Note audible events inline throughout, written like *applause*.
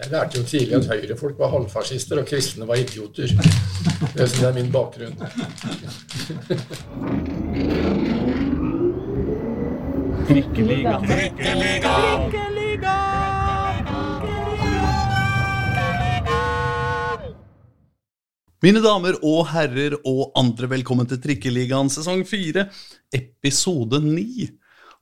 Jeg lærte jo tidlig at høyrefolk var halvfascister og kristne var idioter. Det er- det er min bakgrunn. Mine damer og herrer og andre, velkommen til Trikkeligaen sesong 4, episode 9.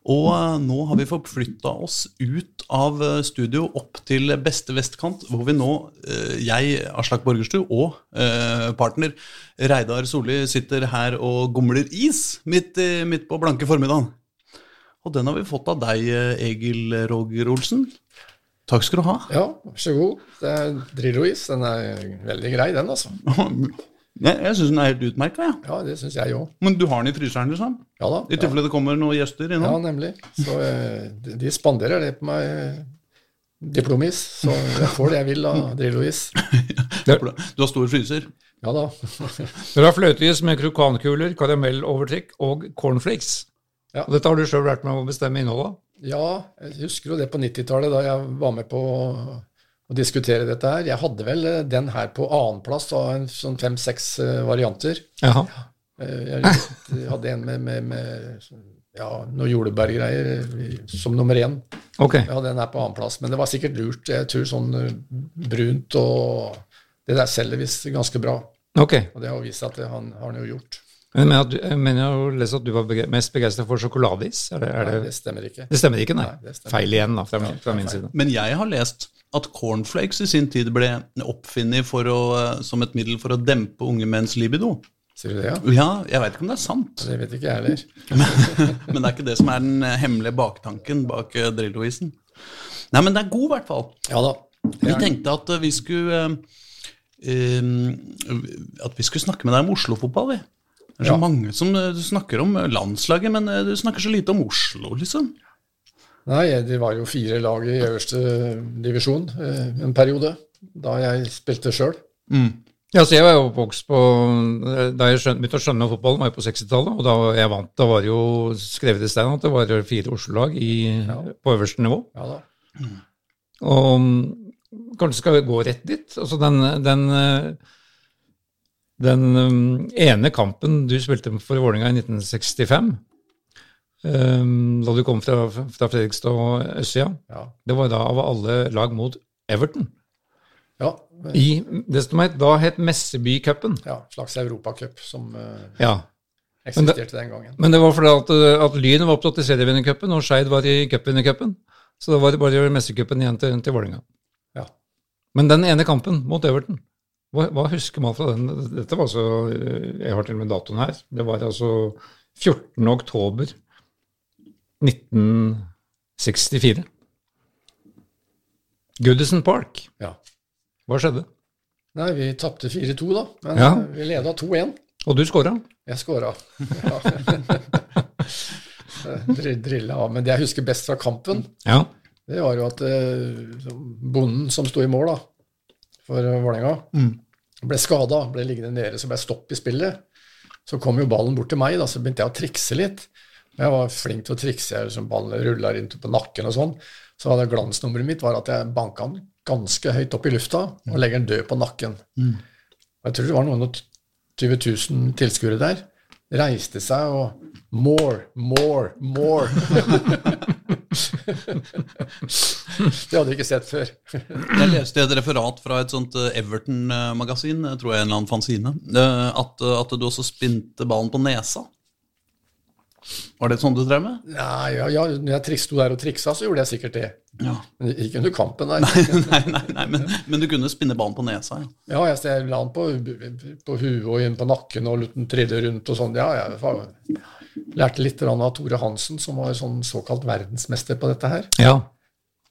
Og eh, nå har vi forflytta oss ut av eh, studio opp til beste vestkant, hvor vi nå, eh, jeg, Aslak Borgerstue, og partner Reidar Solli sitter her og gomler is midt, midt på blanke formiddagen. Og den har vi fått av deg, Egil Roger Olsen. Takk skal du ha. Ja, vær så god. Det er Drillo-is. Den er veldig grei, den, altså. *laughs* Jeg, jeg syns den er helt utmerka, Ja. Ja, det synes jeg også. Men du har den i fryseren, liksom? Ja da. I Ja. det kommer noen gjester innom? ja, nemlig. Så eh, de, de spanderer det på meg. eh, Diplomis. Så jeg får det jeg vil av Drillo-is. *laughs* Du har stor fryser? Ja da. *laughs* Dere har fløteis med krokankuler, karamellovertrekk og cornflakes. Ja. Og dette har du sjøl vært med å bestemme innholdet av. Ja, jeg husker jo det på 90-tallet, da jeg var med på å, diskutere dette her. Jeg hadde vel eh, den her på annenplass av sånn fem-seks eh, varianter. Jaha. Eh, Jeg hadde en med, med, med ja, noe jordbærgreier som nummer én. Okay. Hadde den her på annenplass, men det var sikkert lurt. Jeg tror sånn brunt og Det der selger visst ganske bra. Okay. Og det har vist seg at det han har han jo gjort. Men jeg mener, jo jeg har lest at du var mest begeistra for sjokoladeis. Er det, er Nei, det, det stemmer ikke. det stemmer ikke, nei. Nei, stemmer. Feil igjen, da, fra, min- fra min side. Men jeg har lest at cornflakes i sin tid ble oppfunnet som et middel for å dempe unge menns libido. Sier du det, ja? Ja, jeg veit ikke om det er sant, Det vet ikke jeg heller. *laughs* men det er ikke det som er den eh, hemmelige baktanken bak eh, Drillo-isen. Nei, men det er god, i hvert fall. Ja da. Vi tenkte at eh, vi skulle eh, eh, At vi skulle snakke med deg om Oslo-fotball, vi. Det er så Ja. mange som du snakker om landslaget, men eh, du snakker så lite om Oslo, liksom. Nei, det var jo fire lag i øverste divisjon eh, en periode, da jeg spilte sjøl. Ja, så Jeg var jo oppvokst på Da jeg skjønte, begynte å skjønne fotballen, var jeg på 60-tallet. Og da jeg vant, da var det jo skrevet i stein at det var fire Oslo-lag ja. på øverste nivå. Ja da. Og mm, kanskje skal vi gå rett dit. Altså den, den, eh, den mm, ene kampen du spilte for Vålerenga i 1965, eh, da du kom fra, fra Fredrikstad og østsida, Ja. det var da av alle lag mot Everton. ja, I det som het, da het Messeby-cupen. ja slags europacup som eh, Ja. eksisterte den gangen. Men det var fordi at, eh, at Lyn var opptatt i serievinnercupen, og Skeid var i cupvinnercupen. Så da var det bare messecupen igjen til, til Vålerenga. Ja. Men den ene kampen mot Everton, hva, hva husker man fra den? Dette var altså eh, Jeg har til og med datoen her. Det var altså 14. oktober 1964. Goodison Park. Ja. Hva skjedde? Nei, vi tapte 4-2, da. Men Ja. eh, vi leda 2-1. Og du skåra? Jeg scora. Ja. *laughs* Drilla av. Men det jeg husker best fra kampen, Ja. det var jo at eh, bonden som sto i mål da, for Vålerenga, ble skada, ble liggende nede, så ble jeg stopp i spillet. Så kom jo ballen bort til meg, da, så begynte jeg å trikse litt. Men jeg var flink til å trikse, jeg, liksom, ballen rulla rundt på nakken og sånn. Så hadde glansnummeret mitt var at jeg banka den ganske høyt opp i lufta og legger den død på nakken. Mm. jeg tror det var noen og 20 000 tilskuere der. Reiste seg og More, more, more. *laughs* *laughs* det hadde jeg ikke sett før. Jeg leste et referat fra et sånt eh, Everton-magasin, eh, tror jeg en eller annen fanzine, eh, at, at du også spinte ballen på nesa. Var det sånn du drev med? Nei, ja, ja, når jeg sto der og triksa, så gjorde jeg sikkert det. Ja. Men ikke under kampen, *laughs* nei. nei, nei, nei men, men du kunne spinne ballen på nesa. Ja. Ja, jeg, la den på, på huet og inn på nakken og lot den trille rundt og sånn. Ja, jeg fa- lærte litt av Tore Hansen, som var sånn såkalt verdensmester på dette her, Ja.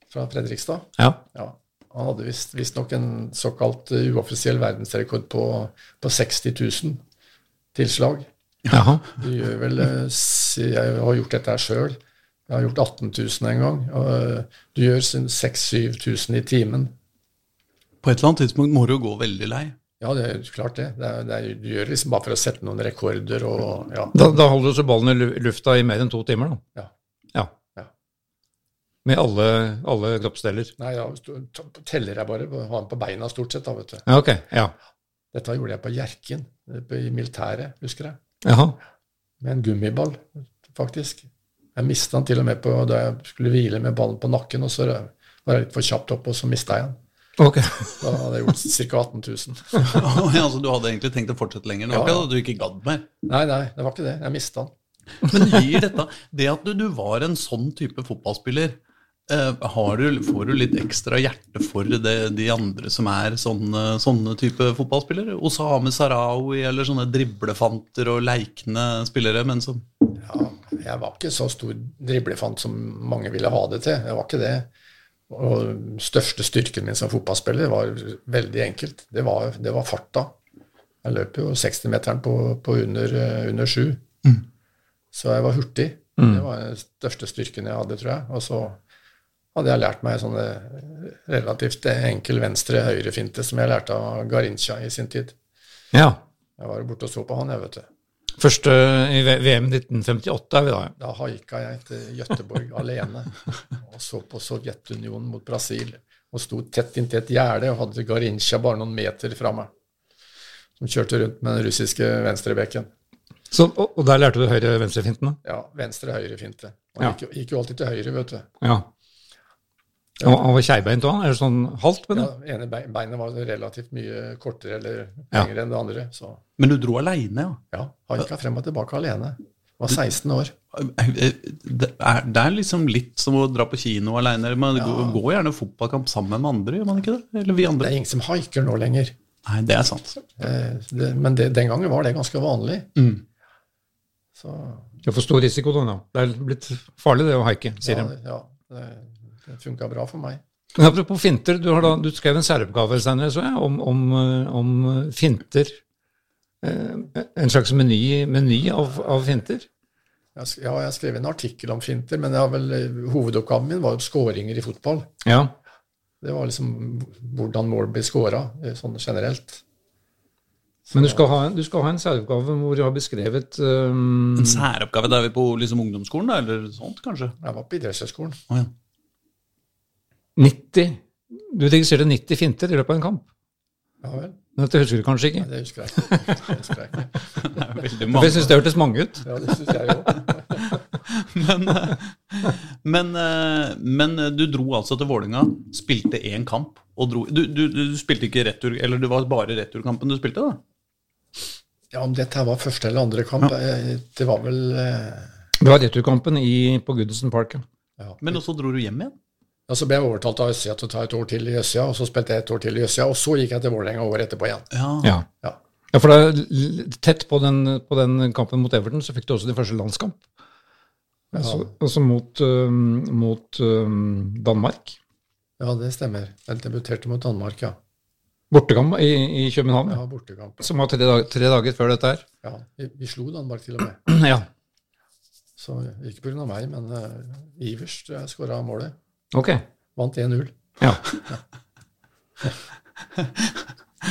fra Fredrikstad. ja. Ja. Han hadde visst- visstnok en såkalt uh, uoffisiell verdensrekord på, på 60 000 tilslag. Jaha. Du gjør vel eh, Jeg har gjort dette her sjøl. Jeg har gjort 18 000 en gang. Og eh, du gjør 6000-7000 i timen. På et eller annet tidspunkt må du jo gå veldig lei. Ja, det er klart det. det, er, det er, du gjør det liksom bare for å sette noen rekorder og ja. Da, da holder du så ballen i lufta i mer enn to timer, da. Ja. Ja. Ja. Med alle, alle kroppsdeler? Nei, ja, teller jeg bare. Har den på beina stort sett, da, vet du. Ja, ok. Ja. Dette gjorde jeg på Hjerkinn, i militæret, husker jeg. Jaha. Med en gummiball, faktisk. Jeg mista den til og med på, da jeg skulle hvile med ballen på nakken, og så var jeg litt for kjapt opp, og så mista jeg den. Ok. Da hadde jeg gjort ca. 18 000. ja, altså, du hadde egentlig tenkt å fortsette lenger? Det var ikke at du ikke gadd mer? Nei, nei, det var ikke det. Jeg mista den. Men gir dette Det at du, du var en sånn type fotballspiller, eh, har du, får du litt ekstra hjerte for det, de andre som er sånne, sånne type fotballspillere? Osame Sarawi eller sånne driblefanter og leikende spillere, men som Ja, jeg var ikke så stor driblefant som mange ville ha det til. Jeg var ikke det. Og største styrken min som fotballspiller var veldig enkelt. Det var, det var farta. Jeg løp jo 60-meteren på, på under, eh, under sju. Så jeg var hurtig. Det var den største styrken jeg hadde, tror jeg. Og så hadde jeg lært meg sånne relativt enkel venstre-høyre-finte som jeg lærte av Garincha i sin tid. Ja. Jeg var borte og så på han, jeg, vet du. Første i VM 1958 er vi da. Da haika jeg til Gøteborg alene og så på Sovjetunionen mot Brasil. Og sto tett inntil et gjerde og hadde Garincha bare noen meter fra meg. Som kjørte rundt med den russiske venstrebekken. Så, og, og der lærte du høyre-venstre-fintene? Ja, venstre-høyre-finte. Man Ja. gikk jo alltid til høyre, vet du. Ja. Og han var keivbeint òg? Er det sånn halvt Ja, det? ene beinet var relativt mye kortere eller Ja. lengre enn det andre. Så Men du dro aleine, ja. ja, haika frem og tilbake alene. Var 16 år. Det er, det er liksom litt som å dra på kino aleine. Man ja. går gjerne fotballkamp sammen med andre, gjør man ikke det? Eller vi andre. Det er ingen som haiker nå lenger. Nei, det er sant. Eh, det, men det, den gangen var det ganske vanlig. Mm. Så Det er for stor risiko da. Det er blitt farlig det å haike, sier ja, de. ja, det, det funka bra for meg. Men apropos finter, du, har da, du skrev en særoppgave senere, så jeg, om, om, eh, om finter. Eh, En slags meny, meny av, av finter? Ja, jeg skrev en artikkel om finter, men jeg har vel, eh, hovedoppgaven min var jo skåringer i fotball. Ja. Det var liksom hvordan mål blir skåra, sånn generelt. Men du skal ha, en- du skal ha en særoppgave hvor du har beskrevet um, En særoppgave, da er vi på liksom ungdomsskolen, da, eller sånt, kanskje? Jeg var på idrettshøyskolen. Å, ja. 90 Du registrerte 90 finter i løpet av en kamp. Ja vel. Dette husker du kanskje ikke? Nei, det husker jeg ikke. Det husker jeg ikke. Det veldig mange. jeg syns det hørtes mange ut. Ja, det syns jeg òg. *laughs* Men, eh, men, eh, men eh, du dro altså til Vålinga, spilte én kamp og dro du, du, du spilte ikke retur, eller det var bare returkampen du spilte, da? Ja, om dette her var første eller andre kamp, ja. det var vel Det var returkampen i, på Goodison Park. ja. ja. Men også dro du hjem igjen? Ja, Så ble jeg overtalt av Øssia til å ta et år til i Øssia, og så spilte jeg et år til i Øssia, og så gikk jeg til Vålerenga året etterpå igjen. Ja. Ja. Ja. ja, for da, tett på den, på den kampen mot Everton så fikk du også din første landskamp. Altså, altså mot, um, mot um, Danmark. Ja, det stemmer. Jeg debuterte mot Danmark, ja. Bortekamp i, i København, Ja, bortekamp. som var tre, dag, tre dager før dette her. Ja, vi, vi slo Danmark til og med. *clears throat* Ja, Så ikke pga. meg, men uh, Ivers tror jeg skåra målet. Ok. Vant 1-0. Ja. *laughs*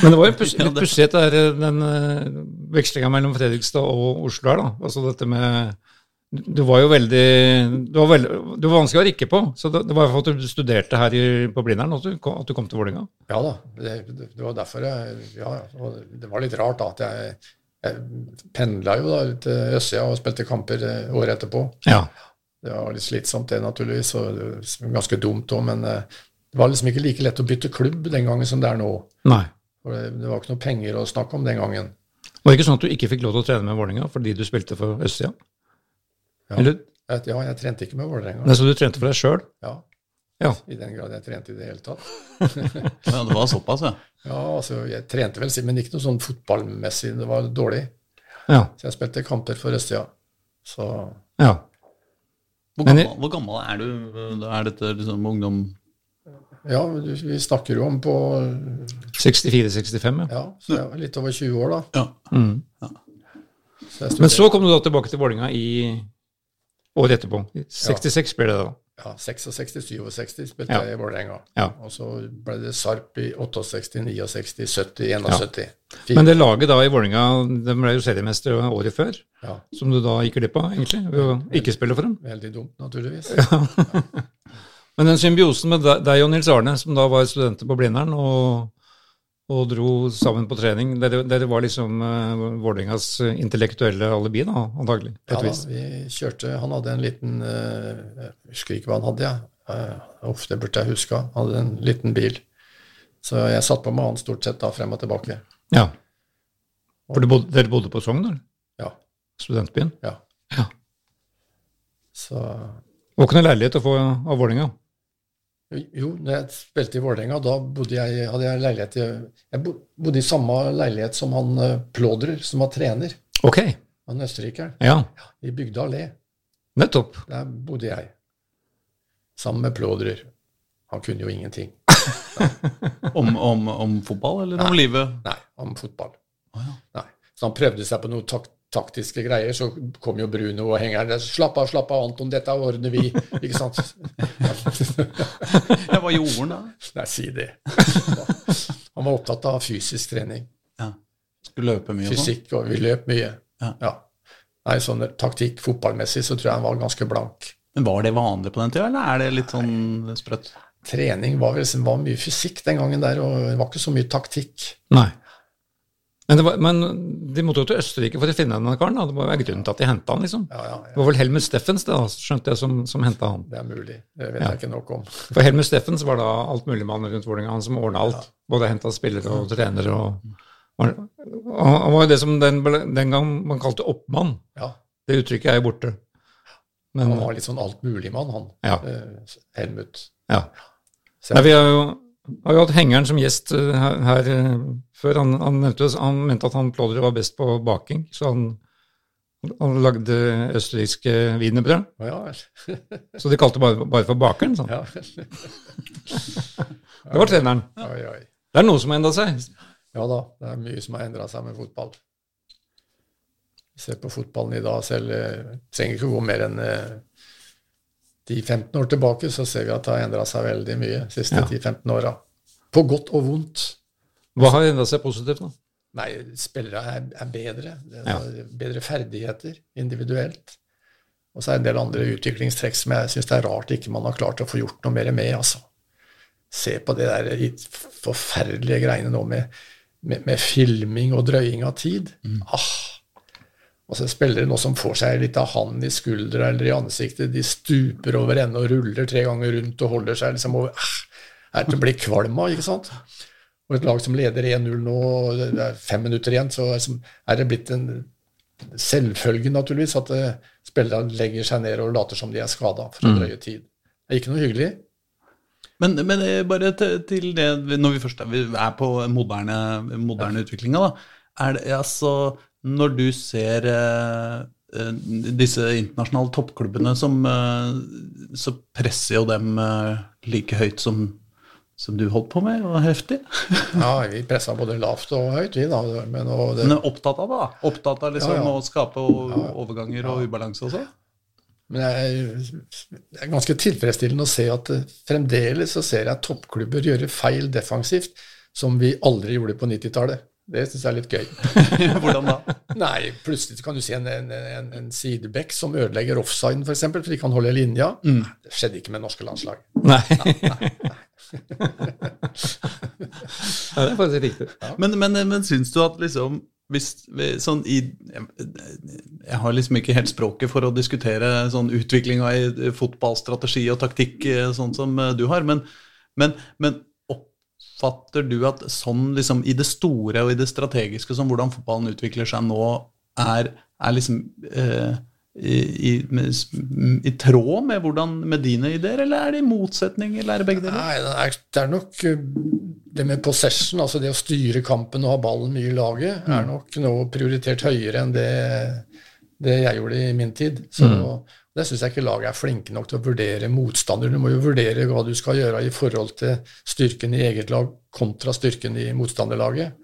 Men det var jo Ja, litt pussig det der, den uh, vekslinga mellom Fredrikstad og Oslo her, da. Altså dette med Du var jo veldig Du var, veldig, du var vanskelig å rikke på. Så det, det var for at du studerte her i, på Blindern at du, kom- at du kom til Vålerenga. Ja da, det, det var derfor jeg Ja, og det var litt rart da at jeg, jeg pendla jo da ut til Østsida og spilte kamper eh, året etterpå. Ja. Det var litt slitsomt, det naturligvis, og var ganske dumt òg, men eh, det var liksom ikke like lett å bytte klubb den gangen som det er nå. Nei. For det, det var ikke noe penger å snakke om den gangen. Var det ikke sånn at du ikke fikk lov til å trene med Vålerenga fordi du spilte for Østsida? Ja. Eller, ja, jeg trente ikke med Vålerenga. så du trente for deg sjøl? Ja, Ja. I den grad jeg trente i det hele tatt. *laughs* Ja, det var såpass, ja. Ja, altså, Jeg trente vel, men ikke noe sånn fotballmessig. Det var dårlig. Ja. Så jeg spilte kamper for Østsida. Så ja. Hvor gammel, hvor gammel er du? Da er dette liksom ungdom... ja, vi snakker jo om på 64-65, ja. Ja, så jeg var litt over 20 år, da. Ja. Mm. Så Men så kom du da tilbake til Vålerenga i året etterpå. I 66 ble det da. Ja, 66-67 spilte Ja. jeg i Vålerenga. Ja. Og så ble det Sarp i 68, 69, 70, 71. Ja. Men det laget da i Vålerenga, de ble jo seriemester året før, Ja, som du da gikk glipp av, egentlig, ved å ikke spille for dem. veldig dumt, naturligvis. *laughs* Men den symbiosen med deg og Nils Arne, som da var studenter på Blindern og, og dro sammen på trening, dere, dere var liksom uh, Vålerengas intellektuelle alibi, da, antagelig? Ja da, vi kjørte Han hadde en liten uh, Jeg husker ikke hva han hadde, jeg. Uh, Uff, det burde jeg huska. Han hadde en liten bil. Så jeg satt på med han stort sett da frem og tilbake. Ja. For du bodde, dere bodde på Sogn, eller? Ja. Studentbyen? ja. Ja. Så Det var ikke noe leilighet å få av Vålerenga? Jo, når jeg spilte i Vålerenga, da bodde jeg, hadde jeg leilighet i Jeg bodde i samme leilighet som han eh, Plådrer, som var trener. Ok, Han østerrikeren. ja. I Bygda allé. Nettopp. Der bodde jeg. Sammen med Plådrer. Han kunne jo ingenting. *laughs* Om, om, om fotball eller om livet? Nei, om fotball. Oh, ja. Nei. Så han prøvde seg på noe tak taktiske greier, så kom jo Bruno og hengeren der. 'Slapp av, slapp av, Anton, dette ordner vi.' Ikke sant? *laughs* Ja, hva gjorde han da? Nei, si det. Han var opptatt av fysisk trening. Ja. Skulle løpe mye sånn? Fysikk, og vi løp mye. Ja. Nei, sånn taktikk fotballmessig så tror jeg han var ganske blank. Men var det vanlig på den tida, eller er det litt sånn sprøtt? Trening var, vel, var mye fysikk den gangen der, og det var ikke så mye taktikk. Nei. Men, det var, men de måtte jo til Østerrike for å finne denne karen. Da. Det må jo være grunnen til at de henta han, liksom. Ja, ja, Det var vel Helmut Steffens det, da, skjønte jeg, som, som henta han. det er mulig. Det vet Ja. jeg ikke nok om. *laughs* For Helmut Steffens var da altmuligmann rundt Vålerenga, han som ordna alt. Både henta spillere og trenere og Han var jo det som den, den gang man kalte oppmann. Ja, Det uttrykket er jo borte. Men Han var litt sånn altmuligmann, han. Ja. eh, Helmut. ja. Nei, vi har jo, har jo hatt hengeren som gjest eh, her, her eh, før. Han, han, nevnte, han mente at han Plodder var best på baking, så han, han lagde østerrikske wienerbrød. Ja. *laughs* Så de kalte det bare, bare for bakeren. Sånn. Ja. *laughs* Det var treneren. Oi, oi. Det er noe som har endra seg. Ja da, det er mye som har endra seg med fotball. Vi ser på fotballen i dag selv, eh, trenger ikke gå mer enn 10-15 år tilbake, så ser vi at det har endra seg veldig mye de siste Ja. 10-15 åra. På godt og vondt. Hva har endra seg positivt nå? Nei, spillere er, er bedre. Ja. Bedre ferdigheter individuelt. Og så er det en del andre utviklingstrekk som jeg syns det er rart ikke man har klart å få gjort noe mer med. altså. Se på det der forferdelige greiene nå med, med, med filming og drøying av tid. Ah. Og så spillere nå som får seg litt av han i skuldra eller i ansiktet, de stuper over ende og ruller tre ganger rundt og holder seg liksom over eh, Er til å bli kvalm av, ikke sant? Og et lag som leder 1-0 nå, og det er fem minutter igjen, så er det- blitt en selvfølge, naturligvis, at eh, spillerne legger seg ned og later som de er skada for en drøye tid. Det er ikke noe hyggelig. Men, men eh, bare til, det, når vi først vi er på moderne, moderne utviklinga, da. Er det, altså, når du ser eh, eh, disse internasjonale toppklubbene, som, eh, så presser jo dem eh, like høyt som, som du holdt på med, og heftig. *laughs* Ja, vi pressa både lavt og høyt, vi, da. Men, og det, Men opptatt av det, da. Opptatt av liksom Ja, ja. å skape overganger og ubalanse også. men jeg, det er ganske tilfredsstillende å se at eh, fremdeles så ser jeg toppklubber gjøre feil defensivt som vi aldri gjorde på 90-tallet. Det syns jeg er litt gøy. *laughs* Hvordan da? Nei, plutselig kan du se en, en, en, en sideback som ødelegger offsiden, f.eks., for, eksempel, for de kan holde linja. Mm. Det skjedde ikke med norske landslag. Nei. *laughs* ja, det er faktisk riktig. Men, men, men syns du at liksom hvis, sånn i, jeg, jeg har liksom ikke helt språket for å diskutere sånn utviklinga i fotballstrategi og taktikk eh, sånn som eh, du har, men, men, men oppfatter du at sånn liksom i det store og i det strategiske, som hvordan fotballen utvikler seg nå, er, er liksom eh, i, i, i tråd med, hvordan, med dine ideer, eller er det i motsetning, eller er det begge deler? Nei, det er, nok eh, det med possession, altså det å styre kampen og ha ballen mye i laget, er nok nå prioritert høyere enn det, det jeg gjorde i min tid. Så Det syns jeg ikke laget er flinke nok til å vurdere motstanderen. Du må jo vurdere hva du skal gjøre i forhold til styrken i eget lag kontra styrken i motstanderlaget.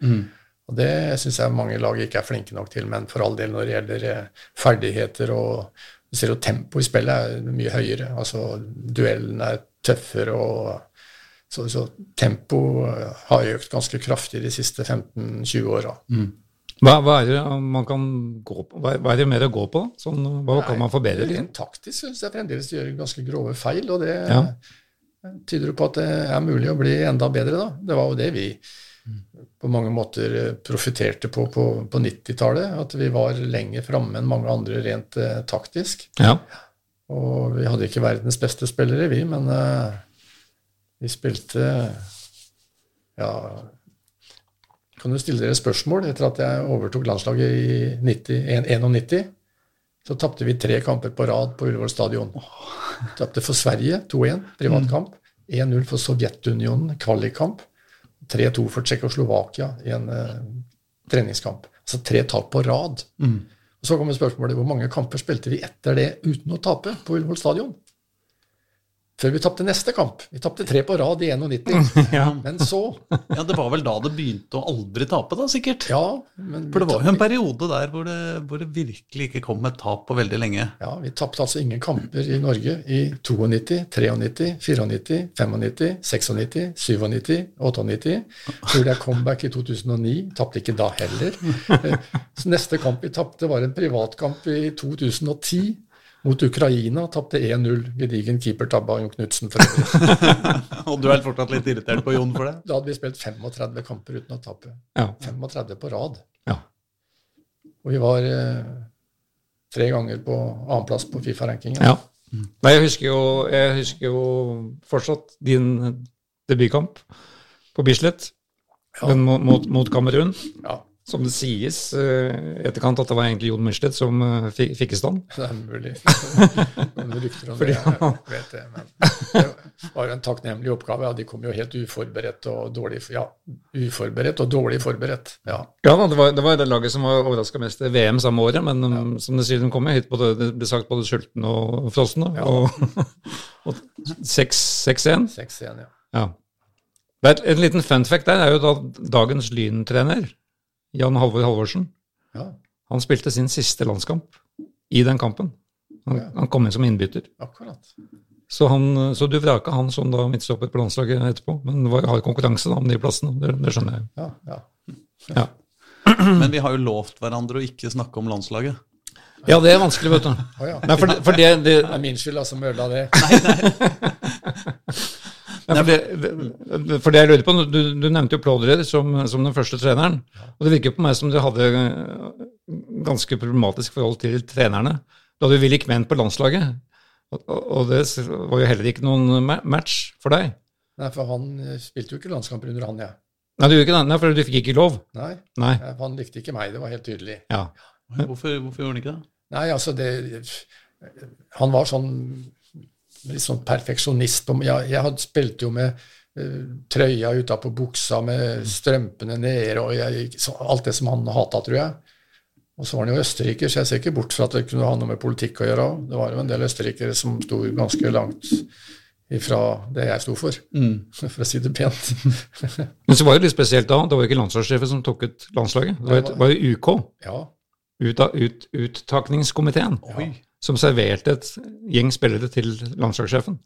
Og Det syns jeg mange lag ikke er flinke nok til, men for all del når det gjelder eh, ferdigheter og Du ser jo tempoet i spillet er mye høyere. altså Duellen er tøffere. og så, så tempo eh, har økt ganske kraftig de siste 15-20 åra. Hva, hva, er det man kan gå på? Hva, er det mer å gå på? Sånn, hva kan man forbedre? Rent taktisk syns jeg fremdeles de gjør ganske grove feil. og det, Ja. tyder jo på at det er mulig å bli enda bedre, da. Det var jo det vi på mange måter eh, profitterte på på, på 90-tallet. At vi var lenger framme enn mange andre rent eh, taktisk. Ja. Og vi hadde ikke verdens beste spillere, vi, men eh, vi spilte Ja Kan du stille dere spørsmål? Etter at jeg overtok landslaget i 90, 91, så tapte vi tre kamper på rad på Ullevål stadion. *laughs* Tapte for Sverige 2-1, privatkamp. 1-0 for Sovjetunionen, kvalikkamp. 3-2 for Tsjekkoslovakia i en uh, treningskamp. Altså tre tap på rad. Og Så kommer spørsmålet hvor mange kamper spilte vi etter det uten å tape på Ullevål stadion? Før vi tapte neste kamp. Vi tapte tre på rad i 91. *laughs* Men så Ja, Det var vel da det begynte å aldri tape, da, sikkert? Ja, men For det var jo en periode der hvor det, hvor det virkelig ikke kom et tap på veldig lenge. Ja, Vi tapte altså ingen kamper i Norge i 92, 93, 94, 95, 96, 97, 98. Tror det er comeback i 2009. Tapte ikke da heller. *laughs* Så neste kamp vi tapte, var en privatkamp i 2010 mot Ukraina. Tapte 1-0. Gedigen keepertabbe av Jon Knutsen. *laughs* Og du er fortsatt litt irritert på Jon for det? Da hadde vi spilt 35 kamper uten å tape. Ja. 35 på rad. Ja. Og vi var eh, tre ganger på annenplass på Fifa-rankingen. ja. Nei, jeg husker, jo, jeg husker jo fortsatt din debutkamp på Bislett, Ja. mot, mot, mot Kamerun. Ja, Som det sies eh, i etterkant at det var egentlig Jon Michelet som eh, fikk i stand. det er mulig. *laughs* Noen rykter om det, jeg vet det. Men det var en takknemlig oppgave. Ja, de kom jo helt uforberedt og dårlig Ja, uforberedt og dårlig forberedt. Ja. Ja det var, det var det laget som var overraska mest i VM samme året, men ja. som det sier, de kom jo hit både, det ble sagt både sultne og frosne. Ja. Og, *laughs* og 6-1. 6-1, ja. Ja. En liten fun fact der er jo da dagens Lyn-trener, Jan Halvor Halvorsen, ja. han spilte sin siste landskamp i den kampen. Han, Ja. han kom inn som innbytter. Akkurat. Så, han, så du vraka han som da midtstopper på landslaget etterpå, men det var hard konkurranse da om de plassene. Det, det skjønner jeg jo. Ja, ja. Ja. *clears throat* Men vi har jo lovt hverandre å ikke snakke om landslaget. ja, det er vanskelig, vet du. Oh, ja. Nei, for det, for det, det, Det er min skyld altså, som ødela det. Nei, *laughs* for, det, det, for det jeg lurer på, du, du nevnte jo Plodder som, som den første treneren. Og det virker på meg som du hadde eh, ganske problematisk forhold til trenerne. Du hadde jo Willy Kmen på landslaget, og, og det var jo heller ikke noen match for deg. Nei, for han eh, spilte jo ikke landskamper under han, jeg. Nei, du gjorde ikke det, Nei, for du fikk ikke lov. Nei, Nei. han likte ikke meg. Det var helt tydelig. Ja. Hvorfor, hvorfor gjorde han ikke det? Nei, altså det Han var sånn litt sånn perfeksjonist. Jeg, jeg spilte jo med uh, trøya utapå buksa, med strømpene nede, og jeg, så, alt det som han hata, tror jeg. Og så var han jo østerriker, så jeg ser ikke bort fra at det kunne ha noe med politikk å gjøre. Det var jo en del østerrikere som sto ganske langt ifra det jeg sto for, *laughs* for å si det pent. *laughs* Men så var det litt spesielt da. Det var jo ikke landslagssjefen som tok ut landslaget. Det var, et, var jo UK, ja, ut, ut, uttakningskomiteen, Oi. Som serverte et gjeng spillere til landslagssjefen.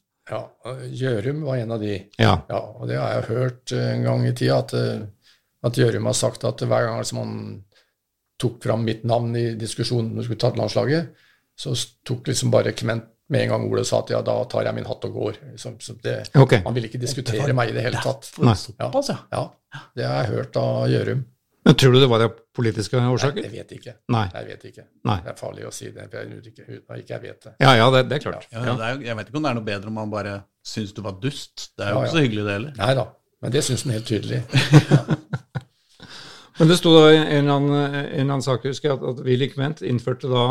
ja. Gjørum var en av de. Ja. Ja, og det har jeg hørt en gang i tida, at, eh, at Gjørum har sagt at hver gang som han tok fram mitt navn i diskusjonen når vi skulle tatt landslaget, så tok liksom bare Kement med en gang og sa at ja, da tar jeg min hatt og går. Så, så det, okay. Han ville ikke diskutere meg i det hele tatt. Ja. Ja, det har jeg hørt av Gjørum. Men tror du det var av politiske Nei, årsaker? jeg vet ikke. Nei. Jeg vet ikke. Nei. Det er farlig å si det for jeg vet ikke, uten at ikke jeg vet det. Ja, ja, det, det er klart. Ja, det er, jeg vet ikke om det er noe bedre om man bare syns du var dust. Det er jo Ja, ikke ja. så hyggelig, det heller. Nei da, men det syns han helt tydelig. *laughs* Men det sto da i en eller annen, en eller annen sak, husker jeg, at, at Willy Kment innførte da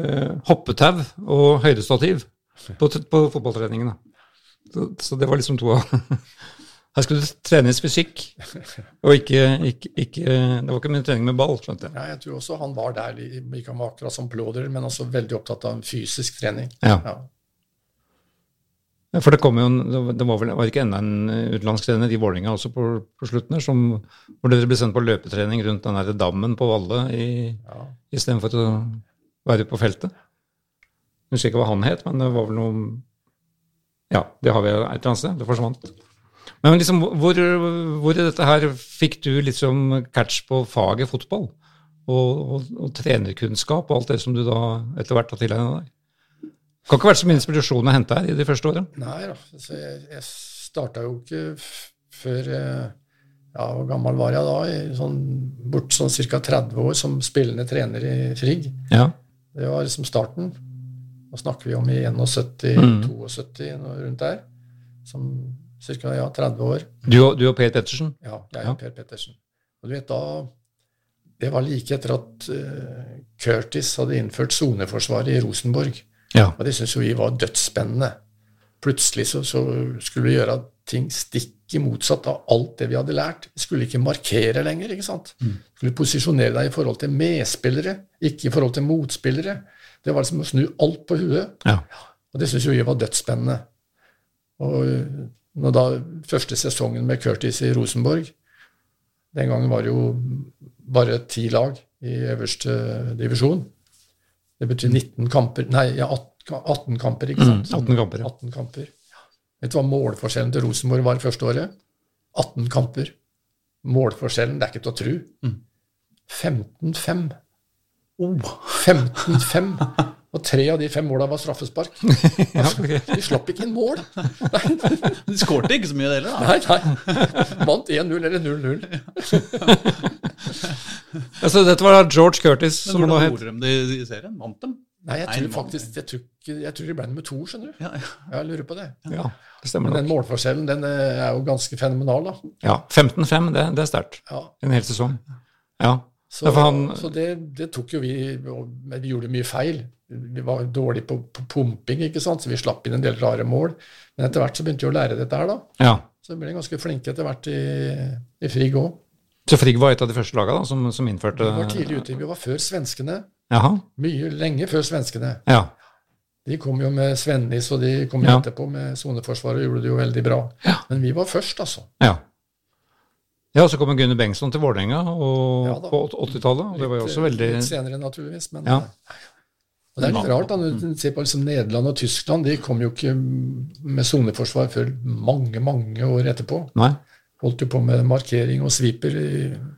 eh, hoppetau og høydestativ på, på fotballtreningene. Så, så det var liksom to av *laughs* Her skulle det trenes fysikk, og ikke, ikke, ikke Det var ikke mye trening med ball, skjønte jeg. Ja, jeg tror også han var der, ikke han var akkurat som Plåder, men også veldig opptatt av fysisk trening. Ja. Ja. For det kom jo, det var- vel var ikke enda en utenlandsk trener i Vålerenga også på, på slutten her, som, hvor dere ble sendt på løpetrening rundt den der dammen på Valle i, Ja. istedenfor å være på feltet. Jeg husker ikke hva han het, men det var vel noe Ja, det har vi et eller annet sted. Det forsvant. Men liksom, hvor, hvor dette her fikk du liksom catch på faget fotball? Og, og, og trenerkunnskap og alt det som du da etter hvert har tilegna deg? Det Kan ikke vært så mye inspirasjon å hente her i de første åra? Nei da. Så jeg, jeg starta jo ikke før eh, ja, Hvor gammel var jeg da? I sånn, bort sånn ca. 30 år som spillende trener i Frigg. Ja. Det var liksom starten. Nå snakker vi om i 71, mm. 72, mm. rundt der. Som ca. Ja, 30 år. Du, du og Per Pettersen? Ja, jeg og Per Pettersen. Og du vet da Det var like etter at uh, Curtis hadde innført soneforsvaret i Rosenborg. Ja. Og det syntes jo vi var dødsspennende. Plutselig så, så, skulle vi gjøre ting stikk i motsatt av alt det vi hadde lært. Vi skulle ikke markere lenger. ikke sant? Mm. skulle posisjonere deg i forhold til medspillere, ikke i forhold til motspillere. Det var liksom å snu alt på huet. Ja. Og det syntes jo vi var dødsspennende. Og når da første sesongen med Curtis i Rosenborg Den gangen var det jo bare ti lag i øverste divisjon. Det betyr 19 kamper Nei, ja, 18 kamper, ikke sant? Mm, 18 kamper, ja. 18 kamper. Vet du hva målforskjellen til Rosenborg var første året? 18 kamper. Målforskjellen, det er ikke til å tro. 15-5. Oh. 15-5. *laughs* Og tre av de fem måla var straffespark. *laughs* ja, okay. Vi slapp ikke inn mål. *laughs* De skårte ikke så mye, heller? Nei, nei. Vant 1-0 eller 0-0. *laughs* altså, dette var George Curtis. Men hvordan gjorde de det i serien? Vant dem? Nei, jeg tror faktisk jeg tror, jeg tror de ble nummer to, skjønner du. Ja, ja. Jeg lurer på det. Ja, det stemmer Men den målforskjellen den eh, er jo ganske fenomenal, da. Ja. 15-5, det, det, er sterkt. Ja. En hel sesong. Ja. Så, han, så det, det, tok jo vi Vi gjorde mye feil. Vi var dårlige på, på, pumping, ikke sant? så vi slapp inn en del rare mål. Men etter hvert så begynte vi å lære dette her, da. Ja. Så vi ble ganske flinke etter hvert i, i Frigg òg. Så Frigg var et av de første lagene som, som, innførte Vi var tidlig ute. Vi var før svenskene. Jaha. Mye lenge før svenskene. Ja. De kom jo med Svennis, og de kom ja. etterpå med soneforsvaret og gjorde det jo veldig bra. Ja. Men vi var først, altså. Ja. Ja, så kom Gunnar Bengtsson til Vålerenga på 80-tallet. og det var jo også veldig... Litt senere, naturligvis. men... Ja. Og Det er litt rart. da, Når du ser på liksom Nederland og Tyskland, de kom jo ikke med soneforsvar før mange mange år etterpå. Nei. Holdt jo på med markering og sviper i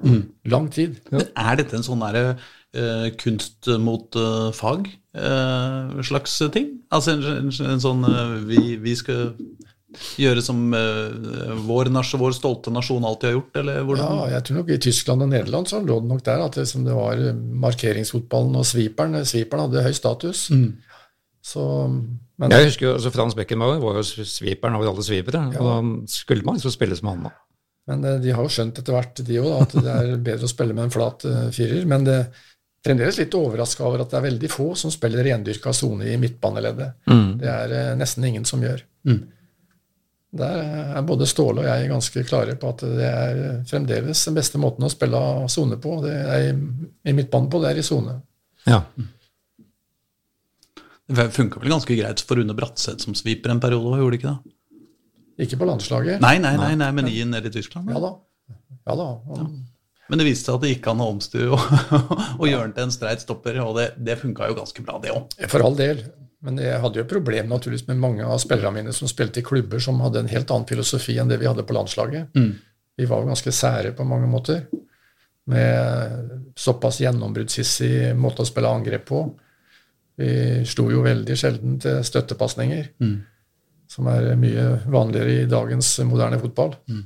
mm. lang tid. Men er dette en sånn der, uh, kunst mot uh, fag uh, slags ting? Altså en, en, en sånn vi, vi, skal gjøre som vår, vår, stolte nasjon alltid har gjort, eller hvordan? Ja, jeg tror nok i Tyskland og Nederland så lå det nok der at det, som det var markeringsfotballen og sviperen. Sviperen hadde høy status. Mm. Så, men, jeg husker jo, altså Frans Beckenbauer var jo sviperen over alle svipere. Ja. og Da skulle man liksom spille som han. da. Men de har jo skjønt etter hvert, de òg, at det er bedre å spille med en flat uh, firer. Men det er fremdeles litt overraska over at det er veldig få som spiller rendyrka sone i midtbaneleddet. Mm. Det er uh, nesten ingen som gjør. Mm. Der er både Ståle og jeg ganske klare på at det er fremdeles den beste måten å spille sone på. Det er i, midtbanen på, det er i sone. Ja. Det funka vel ganske greit for Rune Bratseth som sviper en periode, gjorde det ikke det? Ikke på landslaget. Nei, nei, nei, nei men i nede i Tyskland? Ja da. Ja da. Ja. Men det viste seg at det gikk an å omstue og, *laughs* og gjøre den til en streit stopper, og det, det funka jo ganske bra, det òg. For all del. Men jeg hadde jo problem naturligvis med mange av spillerne mine som spilte i klubber som hadde en helt annen filosofi enn det vi hadde på landslaget. Mm. Vi var jo ganske sære på mange måter. Med såpass gjennombruddshissig måte å spille angrep på. Vi slo jo veldig sjelden til støttepasninger. Mm som er mye vanligere i dagens moderne fotball. Mm.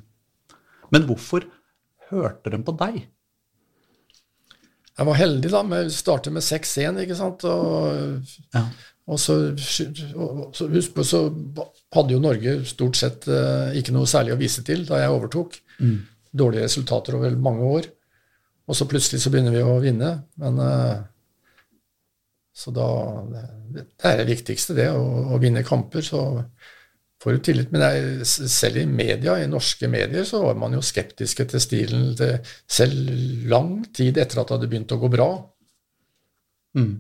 Men hvorfor hørte de på deg? Jeg var heldig da, Vi startet med 6-1, ikke sant. Og, ja. Og så, så, husk på, så hadde jo Norge stort sett uh, ikke noe særlig å vise til da jeg overtok. Mm. Dårlige resultater over mange år. Og så plutselig så begynner vi å vinne. Men uh, Så da Det er det viktigste, det, å, å vinne kamper. Så får du tillit. Men jeg, selv i media, i norske medier så var man jo skeptiske til stilen til, selv lang tid etter at det hadde begynt å gå bra. Mm.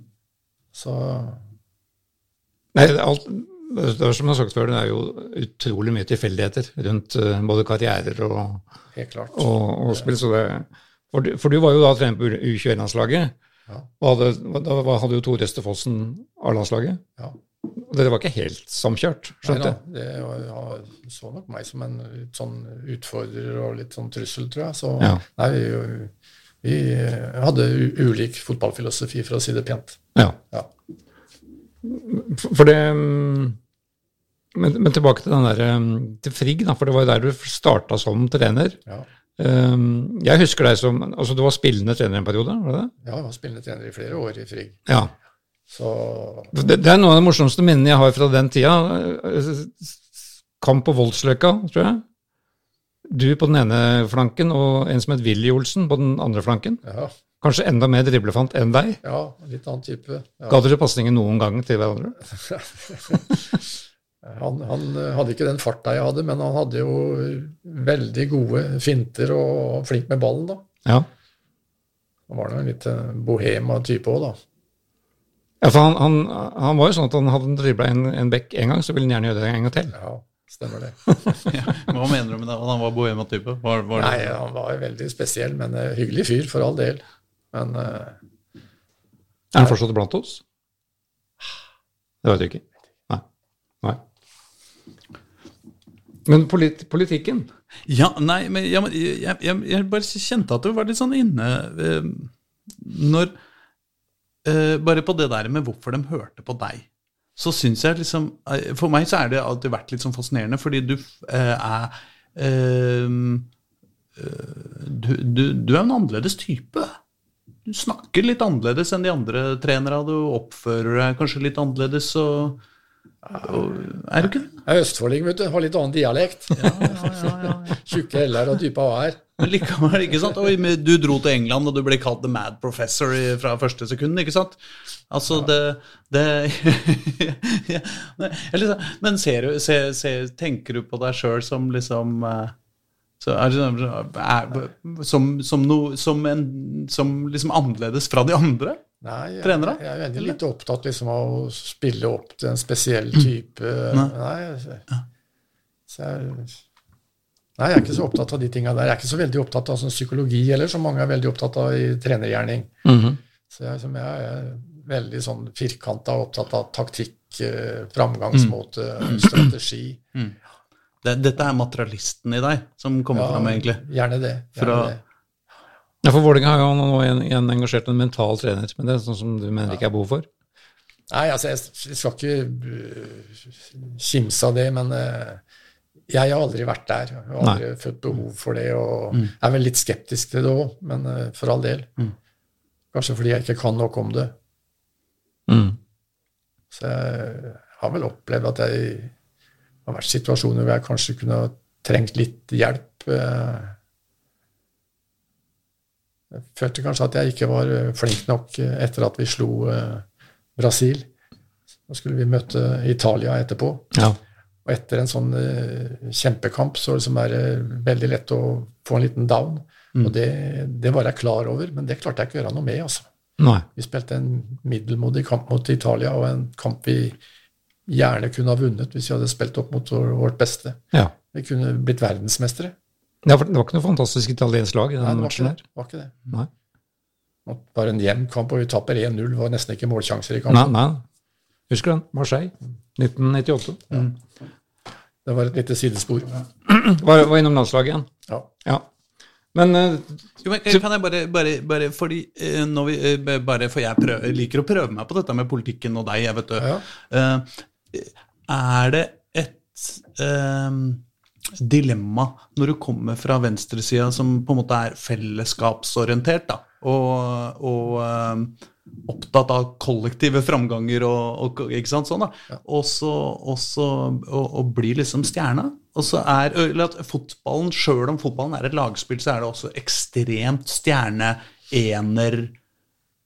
Så Nei, alt, det er som jeg har sagt før, det er jo utrolig mye tilfeldigheter rundt uh, både karrierer og, og, og spill. Det, for, du, for, du var jo da trener på U21-landslaget. Ja. Hadde, da hadde jo Tore Østefossen A-landslaget. Ja. Dere var ikke helt samkjørt? skjønte jeg? Nei da, det var, så nok meg som en sånn utfordrer og litt sånn trussel, tror jeg. Så ja. nei, vi, vi, hadde ulik fotballfilosofi, for å si det pent. Ja. ja. For det men, men tilbake til den der, mm, til Frigg, da, for det var jo der du starta som trener. Ja. Um, Jeg husker deg som altså Du var spillende trener en periode? var det det? ja, jeg var spillende trener i flere år i Frigg. Ja. Så Det, det er noen av de morsomste minnene jeg har fra den tida. Kamp på Voldsløkka, tror jeg. Du på den ene flanken, og en som het Willy Olsen på den andre flanken. ja, Kanskje enda mer driblefant enn deg. ja litt annen type. Ja. Ga dere pasninger noen gang til hverandre? *laughs* Han, han hadde ikke den farta jeg hadde, men han hadde jo veldig gode finter og flink med ballen, da. Ja. Han var nå en litt bohema type òg, da. ja for han, han, han var jo sånn at han hadde dribla en, en bekk en gang, så ville han gjerne gjøre det en gang til. Ja, stemmer det. *laughs* Ja, hva mener du med det? At han var bohema-type? Var, var det- Nei, han var veldig spesiell, men eh, hyggelig fyr, for all del. Men uh, Er han fortsatt blant oss? Det vet du ikke. Nei. Nei. Men polit, politikken Ja, nei, men ja, men jeg, jeg, jeg bare kjente at du var litt sånn inne eh, Når eh, Bare på det der med hvorfor de hørte på deg, så syns jeg liksom eh, For meg så er det alltid vært litt sånn fascinerende, fordi du eh, er eh, eh, du, du, du er en annerledes type. Du snakker litt annerledes enn de andre trenerne. Du oppfører deg kanskje litt annerledes. Og, er du ikke det? jeg er østfolding, vet du. Har litt annen dialekt. Tjukke l-er og dype a-er. Men likevel, ikke sant? Oi, du dro til England, og du ble kalt The Mad Professor fra første sekunden, ikke sant? Altså, det, det *laughs* ja, Men ser du, ser, ser, tenker du på deg sjøl som liksom eh, er, det- er, som, som, no, som, en, som liksom annerledes fra de andre? Nei, jeg, Trenere? jeg er veldig litt opptatt liksom, av å spille opp til en spesiell type Nei, Nei, så jeg, nei, jeg er ikke så opptatt av de tinga der. Jeg er ikke så veldig opptatt av sånn psykologi heller, som mange er veldig opptatt av i trenergjerning. Så jeg, som jeg er veldig sånn firkanta opptatt av taktikk, eh, framgangsmåte, strategi. Det, dette er materialisten i deg som kommer fram, egentlig. Gjerne det. Gjerne Fra- det. Ja, For Vålerenga har jo nå igjen, igjen engasjert en mental trener, men det er sånn som du mener ikke er behov for? Nei, altså, jeg jeg skal ikke øh, kimse av det, men øh, jeg har aldri vært der. Jeg har aldri fått behov for det, og er vel litt skeptisk til det òg, men øh, for all del. Kanskje fordi jeg ikke kan nok om det. Mm. Så jeg har vel opplevd at jeg har vært situasjoner hvor jeg kanskje kunne ha trengt litt hjelp. øh. Jeg følte kanskje at jeg ikke var øh, flink nok øh, etter at vi slo Brasil. Da skulle vi møte Italia etterpå. Ja. Og etter en sånn eh, kjempekamp så liksom er det veldig lett å få en liten down. Og det, det var jeg klar over, men det klarte jeg ikke å gjøre noe med. altså. Nei. Vi spilte en middelmodig kamp mot Italia, og en kamp vi gjerne kunne ha vunnet hvis vi hadde spilt opp mot vårt beste. Ja. Vi kunne blitt verdensmestere. Ja, for det var ikke noe fantastisk italiensk lag i Nei, den det matchen der. det var ikke det. Nei. Bare en jevn kamp, og vi taper 1-0. var nesten ikke målsjanser i Nei, kampen. nei. Husker den? Marseille. 1998. Det var et lite sidespor. *clears throat* Var, var innom landslaget igjen. Ja. Ja. Men eh, Jo, men kan jeg bare, bare, bare fordi eh, når vi, eh, bare For jeg prøver, liker å prøve meg på dette med politikken og deg, jeg vet du. Ja. Er det et eh, dilemma når du kommer fra venstresida som på en måte er fellesskapsorientert, da, og, og eh, opptatt av kollektive framganger og, og ikke sant, sånn da, også, og og, og blir liksom stjerna. Og så er, eller at fotballen, Sjøl om fotballen er et lagspill, så er det også ekstremt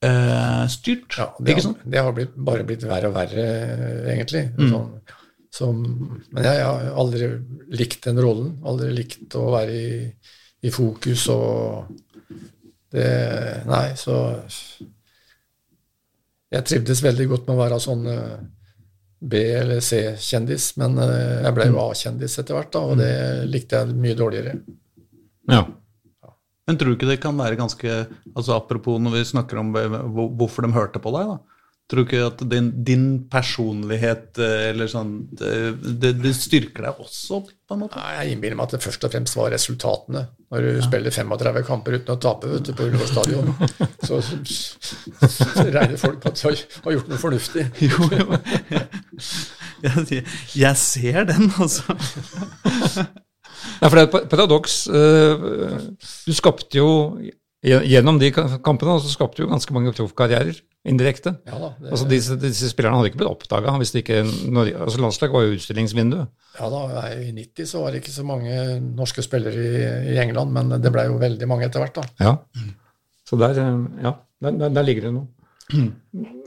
stjerne-ener-styrt. Ja, det, har, det har blitt, bare blitt verre og verre, egentlig. Mm. Sånn, som, men jeg, har aldri likt den rollen. Aldri likt å være i, i fokus og det Nei, så Jeg trivdes veldig godt med å være sånn eh, B- eller C-kjendis, men eh, jeg ble jo Mm. A-kjendis etter hvert, da, og det likte jeg mye dårligere. ja. Men tror du ikke det kan være ganske altså Apropos når vi snakker om hvorfor de hørte på deg, da. Tror du ikke at din, din personlighet eh, eller sånn det, det, styrker deg også, på en måte? Nei, Jeg innbiller meg at det først og fremst var resultatene. Når du spiller 35 kamper uten å tape vet du, på Ullevål stadion, så, så, så regner folk på at du har, har gjort noe fornuftig. *laughs* Jo, jo. Jeg, jeg ser den, altså. *laughs* Nei, for det er et paradoks. eh, Du skapte jo Gjennom de kampene så skapte du jo ganske mange proffkarrierer indirekte. Ja da, det, Altså disse, disse spillerne hadde ikke blitt oppdaga hvis det ikke Norge, altså Landslaget var jo utstillingsvindu. ja da, nei, I 90 så var det ikke så mange norske spillere i, i England, men det ble jo veldig mange etter hvert. da. Ja. Så der, eh, ja, der, der, der ligger det noe.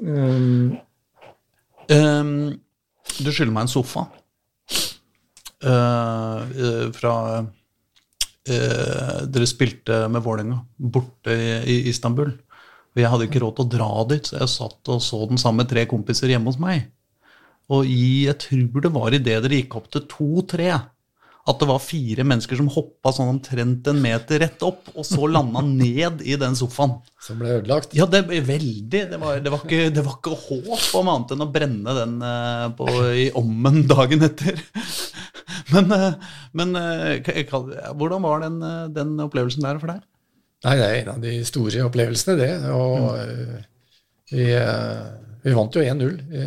Um, *clears throat* um, du skylder meg en sofa. Eh, fra eh, Dere spilte med Vålerenga borte i, i Istanbul. Og jeg hadde ikke råd til å dra dit, så jeg satt og så den sammen med tre kompiser hjemme hos meg. Og i, jeg tror det var idet dere gikk opp til 2-3, at det var fire mennesker som hoppa sånn omtrent en meter rett opp, og så landa ned i den sofaen. Som ble ødelagt. Ja, det ble veldig. Det var, det var, ikke, det var ikke håp om annet enn å brenne den eh, på, i ommen dagen etter. Men, eh, men eh, hvordan var den, den opplevelsen der for deg? Nei, det er en av de store opplevelsene, det. Og mm. vi, vi vant jo 1-0 i,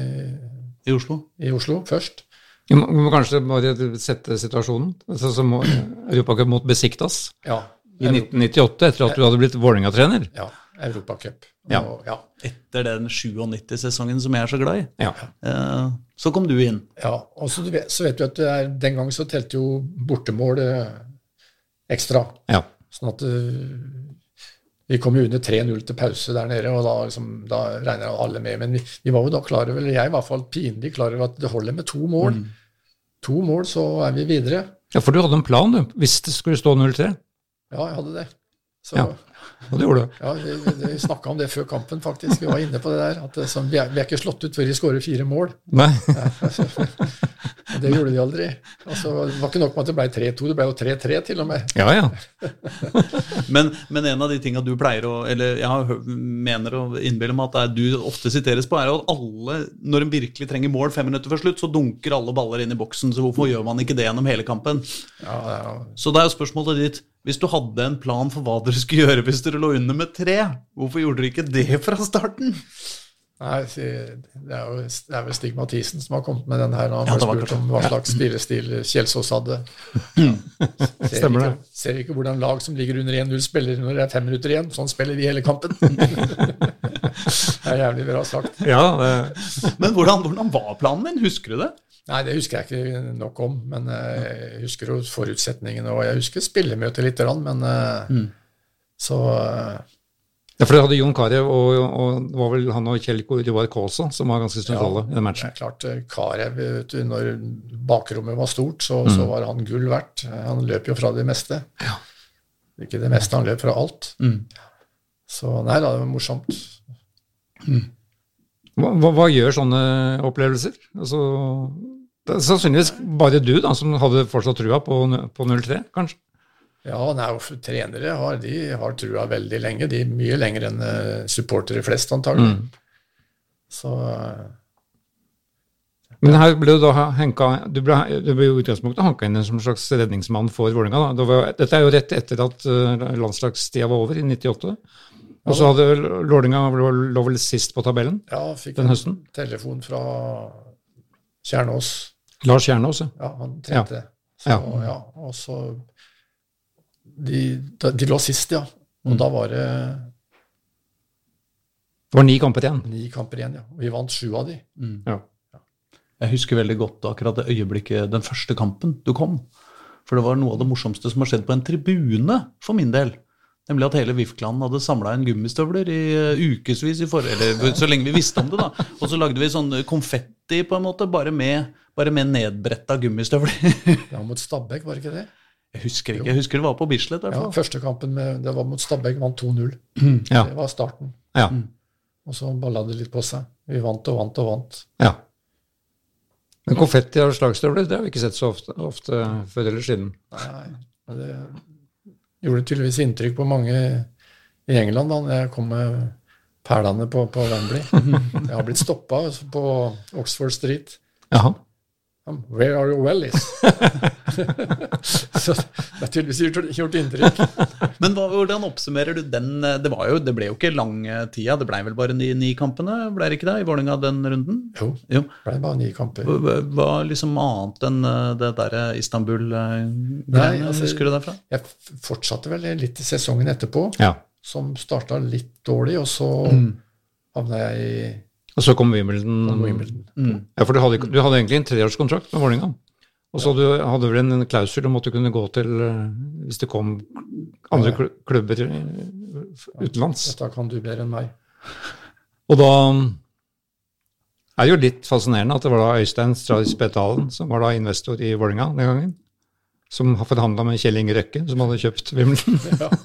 i Oslo først. Vi må, vi må kanskje bare sette situasjonen. Altså, som Europacup mot Besiktas Ja. i 1998, etter at du hadde blitt Vålerenga-trener. ja Europacup. Ja. Ja. Etter den 97-sesongen som jeg er så glad i. Ja. Eh, Så kom du inn. ja. Og så, vet, så vet du at er, den gang så telte jo bortemål eh, ekstra. ja. Sånn at eh, vi kom jo under 3-0 til pause der nede, og da, liksom, da regner alle med. Men vi, vi var jo da klar over, eller jeg var i hvert fall pinlig klar over, at det holder med to mål. To mål, så er vi videre. ja, for du hadde en plan, du, hvis det skulle stå 0-3. Ja, jeg hadde det. Så, Ja. Og det gjorde du. Ja, Vi, vi, snakka om det før kampen, faktisk. Vi var inne på det der. At det, som, vi, er, vi er ikke slått ut før vi skårer fire mål. Nei. *laughs* Og det gjorde de aldri. Altså, det var ikke nok med at det ble 3-2, det ble jo 3-3 til og med. Ja, ja. *laughs* Men, men en av de tinga du pleier å Eller jeg mener å innbille meg at det er du ofte siteres på, er at alle, når en virkelig trenger mål fem minutter før slutt, så dunker alle baller inn i boksen. Så hvorfor gjør man ikke det gjennom hele kampen? Ja, er Så da er jo spørsmålet ditt Hvis du hadde en plan for hva dere skulle gjøre hvis dere lå under med tre, hvorfor gjorde dere ikke det fra starten? Nei, det er jo det er vel Stig Mathisen som har kommet med den her. Når han Ja, ble spurt om hva slags spillestil Kjelsås hadde. Ser Stemmer ikke, det. ser ikke hvordan lag som ligger under 1-0, spiller når det er fem minutter igjen. Sånn spiller vi hele kampen. *laughs* det er jævlig bra sagt. ja det, Men hvordan, hvordan var planen din? Husker du det? Nei, det husker jeg ikke nok om, men eh, jeg husker jo forutsetningene, og jeg husker spillemøtet lite grann, men mm. så eh, ja, for det hadde Jon Carew og, og det var vel han og Kjell Roar Kaasa som var ganske sentrale i den matchen. Ja, klart, Carew, når bakrommet var stort, så, så var han gull verdt. Han løp jo fra det meste. Ja. Ikke det meste, han løp fra alt. Så nei da, det var morsomt. Hva, hva, hva gjør sånne opplevelser? Altså, det er sannsynligvis bare du da, som hadde fortsatt trua på, på 0-3, kanskje? Ja, nei, trenere har, de har trua veldig lenge. De er mye lenger enn eh, supportere flest, antagelig. Så eh, Men her ble du da henka, du ble, du ble utgangspunktet hanka inn som en slags redningsmann for Vålerenga. Det Dette er jo rett etter at uh, landslagstida var over, i 98. Og så hadde Lålinga lå vel sist på tabellen ja, fikk den en telefon fra Kjernås. Lars Kjernås, ja. Ja, han trente. Så, Ja. ja. og så de, de lå sist, ja. Og da var det Det var ni kamper igjen. ni kamper igjen, ja. Og vi vant sju av de. Ja. Jeg husker veldig godt akkurat det øyeblikket, den første kampen du kom. For det var noe av det morsomste som har skjedd på en tribune, for min del. Nemlig at hele VIF-klanen hadde samla inn gummistøvler i uh, ukevis, i for, eller så lenge vi visste om det. da. Og så lagde vi sånn konfetti, på en måte, bare med, bare med nedbretta gummistøvler. *laughs* Det var mot Stabæk, var det ikke det? Jeg husker ikke, jeg husker det var på Bislett. Ja. Første kampen med, det var mot Stabæk, vant 2-0. *clears throat* Ja. Det var starten. Ja. Og så balla det litt på seg. Vi vant og vant og vant. ja. Men konfetti og slagstøvler det har vi ikke sett så ofte, ofte før eller siden. Nei, det gjorde tydeligvis inntrykk på mange i England da når jeg kom med perlene på, på Wembley. *laughs* Jeg har blitt stoppa på Oxford Street. Jaha. Um, Where are your wellies? *laughs* så det har tydeligvis gjort, gjort inntrykk. *laughs* Men hva, hvordan oppsummerer du den eh, Det, var jo, det ble jo ikke lang eh, tida, det blei vel bare ni, ni kampene, ble det ikke det, i Vålerenga den runden? Jo, Jo. det ble bare ni kamper. Hva hva liksom annet enn eh, det derre Istanbul-greiene, altså- husker du derfra? Jeg fortsatte vel litt i sesongen etterpå, Ja. som starta litt dårlig, og så havna jeg i Og så kom Wimbledon. Wimbledon. Ja, for du hadde, du hadde egentlig en treårskontrakt med Vålerenga. Og så ja. hadde vel en, klausul om at du kunne gå til eh, hvis det kom andre klubber utenlands. Dette kan du bedre enn meg. Og da er det jo litt fascinerende at det var da Øystein Stradis Betalen som var da investor i Vålerenga den gangen, som har forhandla med Kjell Inge Røkke, som hadde kjøpt Wimbledon.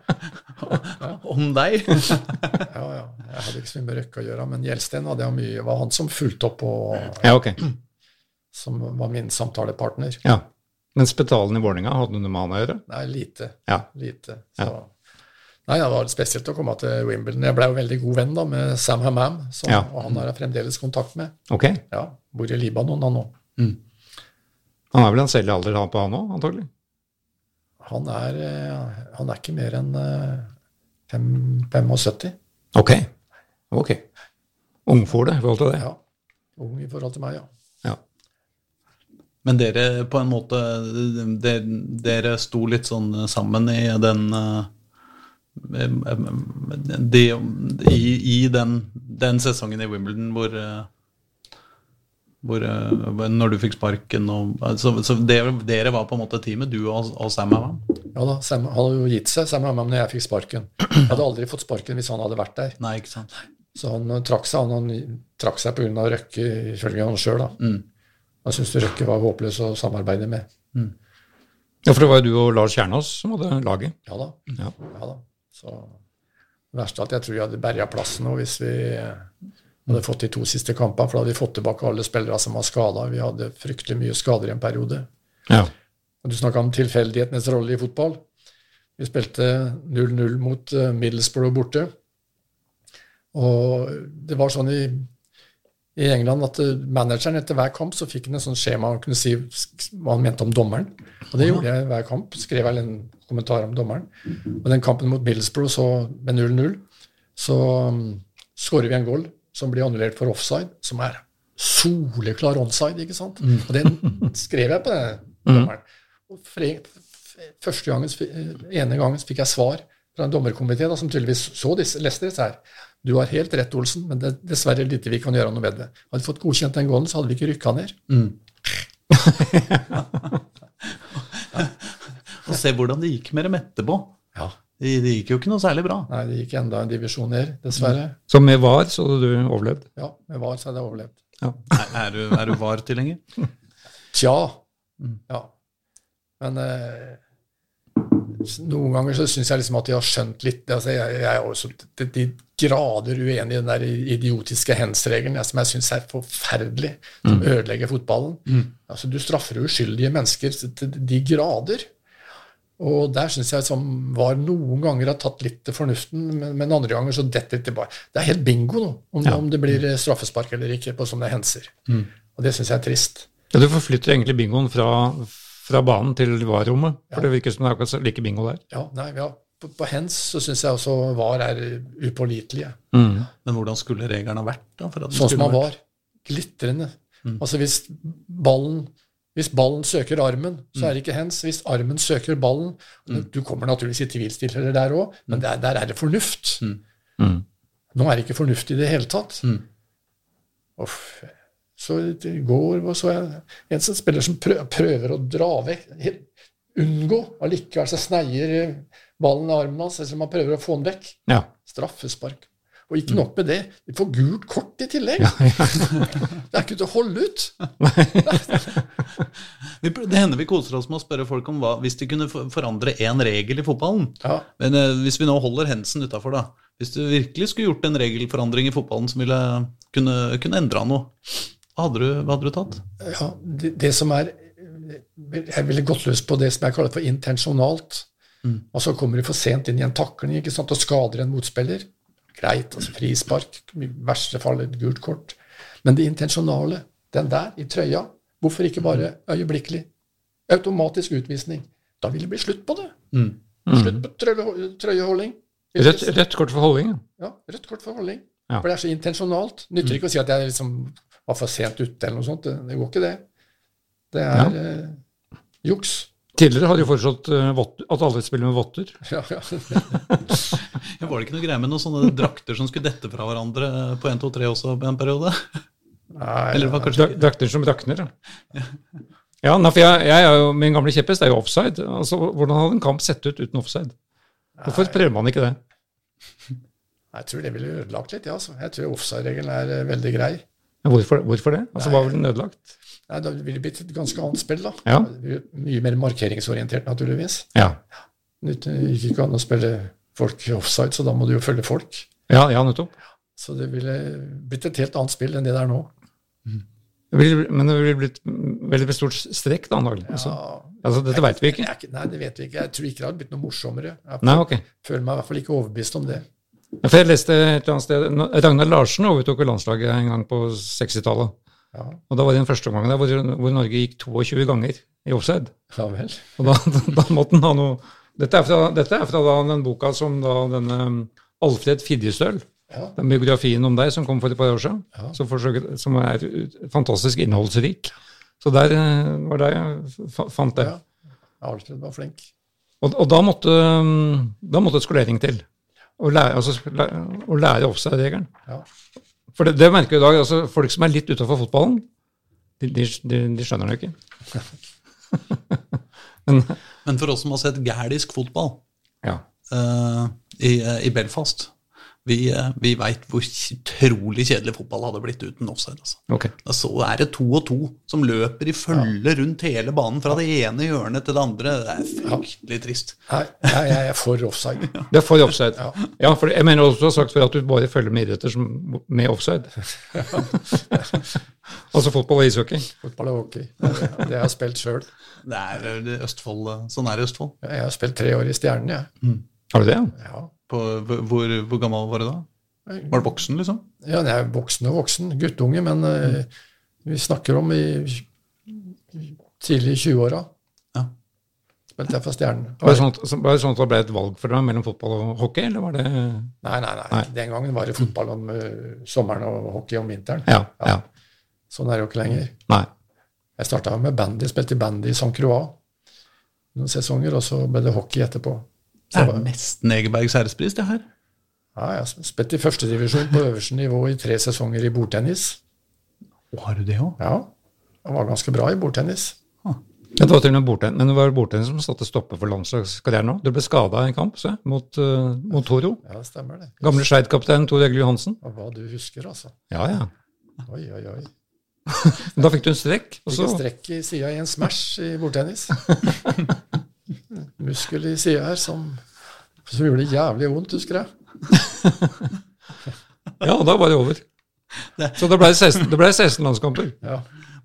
*laughs* *laughs* Om deg? *laughs* Ja, ja. Jeg hadde ikke så mye med Røkke å gjøre, men Gjelsten hadde jeg mye. var han som fulgte opp, og ja, okay. *clears throat* som var min samtalepartner. Ja. Men Spetalen i Vålerenga, hadde du noe med han å gjøre? Nei, lite. Ja. lite. Så. Nei, det var spesielt å komme til Wimbledon. Jeg ble jo veldig god venn da med Sam Hammam, som, Ja. og han har jeg fremdeles kontakt med. Ok. Ja, Bor i Libanon, han nå. Han er vel en selv alder han på han òg, antagelig? Han er, eh, han er ikke mer enn eh, 75. Ok. Ok. Ungfole i forhold til det. Ja. Ung i forhold til meg, ja. Ja. Men dere på en måte Dere, dere sto litt sånn sammen i den eh, de, i, I den, den sesongen i Wimbledon hvor eh, hvor, eh, når du fikk sparken og, Så, så dere, dere var på en måte teamet, du og, og Sam Hammam? Ja da, Sam, hadde jo gitt seg, Sam Hammam, når jeg fikk sparken. Jeg hadde aldri fått sparken hvis han hadde vært der. Nei, ikke sant? Så han eh, trakk seg han, han trakk seg pga. Røkke, ifølge han sjøl. Mm. Han syntes Røkke var håpløs å samarbeide med. ja, for det var jo du og Lars Kjernås som hadde laget. Ja da. Ja. Ja da. Så det verste er at jeg tror jeg hadde berga plassen nå hvis vi eh, hadde fått de to siste kampene, for da hadde vi fått tilbake alle spillere som var skada. Vi hadde fryktelig mye skader i en periode. Ja. Du snakka om tilfeldighetenes rolle i fotball. Vi spilte 0-0 mot eh, Middlesbrough borte. Og det var sånn i, i England at eh, manageren etter hver kamp så fikk han en sånt skjema og kunne si hva han mente om dommeren. Og det gjorde jeg hver kamp. Skrev jeg en kommentar om dommeren. Og den kampen mot Middlesbrough så med 0-0, så um, skårer vi en goal som blir annullert for offside, som er soleklar onside, ikke sant? Og den skrev jeg på den dommeren. Og første gangen, ene gangen fikk jeg svar fra en dommerkomité da, som tydeligvis så disse, leste disse her. Du har helt rett, Olsen, men det er dessverre lite vi kan gjøre noe med det. Hadde vi fått godkjent den gålen, så hadde vi ikke rykka ned. *laughs* *laughs* Og se hvordan det gikk med dem etterpå. Ja. Det, det gikk jo ikke noe særlig bra. Nei, det gikk enda en divisjon ned, dessverre. Så med VAR så hadde du overlevd. Ja, med VAR så hadde jeg overlevd. Ja. Er, er du, er du var-tilhenger? *laughs* Tja. Ja. Men eh, noen ganger så syns jeg liksom at de har skjønt litt altså Jeg, jeg er også til de grader uenig i den der idiotiske hands-regelen som jeg syns er forferdelig, som ødelegger fotballen. Altså, du straffer uskyldige mennesker til de grader. Og der syns jeg som var noen ganger har tatt litt til fornuften, men, men andre ganger så detter det tilbake. Det er helt bingo nå, om, Ja. om det blir straffespark eller ikke på sånne henser. Og det syns jeg er trist. Ja, du forflytter egentlig bingoen fra, fra banen til VAR-rommet. For det virker som det er akkurat like bingo der. Ja, nei, ja. På, på hens så syns jeg også VAR er upålitelige. Men hvordan skulle reglene ha vært? da? For at Sånn som man han var. Glitrende. Altså hvis ballen, hvis ballen søker armen, så er det ikke hens. Hvis armen søker ballen Du kommer naturligvis i tvilstilfeller der òg, men der, der er det fornuft. Nå er det ikke fornuft i det hele tatt. Uff. Så i går så jeg en som spiller som prøver å dra vekk Unngå. Allikevel så sneier ballen i armen hans, eller man prøver å få den vekk. Ja. Straffespark. Og ikke nok med det, de får gult kort i tillegg. *laughs* det er ikke til å holde ut. *laughs* Det hender vi koser oss med å spørre folk om hva hvis de kunne forandre én regel i fotballen. Ja. Men eh, hvis vi nå holder hensen utafor, da. Hvis du virkelig skulle gjort en regelforandring i fotballen som ville kunne, kunne endra noe, hva hadde, du, hva hadde du tatt? ja det, det som er Jeg ville gått løs på det som jeg kaller for intensjonalt. Og så kommer du for sent inn i en takling ikke sant, og skader en motspiller. Greit. altså Frispark, i verste fall et gult kort. Men det intensjonale, den der i trøya, hvorfor ikke bare øyeblikkelig? Automatisk utvisning. Da vil det bli slutt på det. Slutt på trøye- trøyeholding. Rødt, rødt kort for holdning. ja. Ja, rødt kort for holdning. Ja. For det er så intensjonalt. Nytter ikke å si at jeg liksom var for sent ute eller noe sånt. Det, det går ikke, det. Det er eh, juks. Tidligere hadde de foreslått eh, at alle spiller med votter. Ja, ja. Var det ikke noe greie med noen sånne drakter som skulle dette fra hverandre på 1, 2, 3 også en periode? Nei, Eller var kanskje Drakter som rakner, ja. Ja, nei, for jeg, jeg er jo, Min gamle kjepphest er jo offside. Altså, Hvordan hadde en kamp sett ut uten offside? Hvorfor prøver man ikke det? Jeg tror det ville ødelagt litt, ja. Altså. Jeg tror offside-regelen er eh, veldig grei. Men hvorfor, hvorfor det? Altså, Hva ville den ødelagt? Nei, Da ville det blitt et ganske annet spill, da. Ja. Mye mer markeringsorientert, naturligvis. Ja, Det gikk ikke an å spille folk offside, så da må du jo følge folk. ja, ja nettopp. Så det ville blitt et helt annet spill enn det det er nå. Det ville- Men det ville blitt veldig stort strekk, da, antagelig. Altså, Ja, altså, dette veit vi ikke. jeg. Nei, det vet vi ikke. Jeg tror ikke det hadde blitt noe morsommere. Jeg Nei, okay. føler meg i hvert fall ikke overbevist om det. Ja, For jeg leste et eller annet sted Ragnar Larsen overtok landslaget en gang på 60-tallet. Ja, Og da var det den første omgangen der hvor, hvor Norge gikk 22 ganger i offside. ja vel. Og da, *laughs* da måtte han ha noe Dette er fra, dette er fra den boka som da denne um, Alfred Fidjestøl, Ja, den biografien om deg som kom for et par år siden, Ja. som, forsøker, som er fantastisk innholdsrik. Så der eh, var det jeg fant det. ja. Alfred var flink. Og, og da måtte um, da måtte skolering til. Å lære, altså, å lære offside-regelen. Ja. For det, det merker vi i dag. altså Folk som er litt utafor fotballen, de, de, de, de skjønner det ikke. *laughs* Men Men for oss som har sett gælisk fotball ja. uh, i, i Belfast, vi, uh, vi veit hvor utrolig kjedelig fotball hadde blitt uten offside. Altså. Okay. Så er det to og to som løper i følge rundt hele banen, fra det ene hjørnet til det andre. Det er fryktelig trist. Nei, jeg, jeg er for offside. *laughs* Det er for offside. Ja. for jeg mener også du har sagt før at du bare følger med idretter som, med offside. *laughs* altså fotball og ishockey. Fotball og hockey. Det, det har jeg spilt sjøl. Det er eh, eh, Sånn er det Østfold. Jeg har spilt tre år i Stjernen, jeg. Har du det? Ja. På, hvor, hvor gammel var du da? Var du voksen, liksom? ja, jeg er voksen og voksen. Guttunge, men eh, vi snakker om i, i tidlig i 20-åra. Ja. Spilte jeg for Stjernen. Var det, sånn at, var det sånn at det ble et valg for deg mellom fotball og hockey, eller var det Nei, nei, nei, Nei. Den gangen var det fotball om uh, sommeren og hockey om vinteren. Ja. ja. Sånn er det jo ikke lenger. Nei. Jeg starta med bandy, spilte bandy i St. Croix noen sesonger, og så ble det hockey etterpå. Det er nesten Egebergs ærespris, det her. ja, jeg har spilt i førstedivisjon på øverste nivå i tre sesonger i bordtennis. Å, har du det òg? Ja, jeg var ganske bra i bordtennis. Ja, det var til og med bordtennis, men det var bordtennis som satte stoppe for landslagskarrieren nå. Du ble skada i en kamp se, mot, uh, mot Toro. Ja, det stemmer det. Gamle Skeid-kaptein Tor Egil Johansen. Og hva du husker, altså. Ja, ja. Oi, oi, oi. *laughs* Da fikk du en strekk. Og Fikk en strekk i sida i en smash i bordtennis. *laughs* Muskel i sida her som, som gjorde det jævlig vondt, husker jeg. *laughs* ja, og da var det over. Så det ble 16, det ble 16 landskamper. Ja,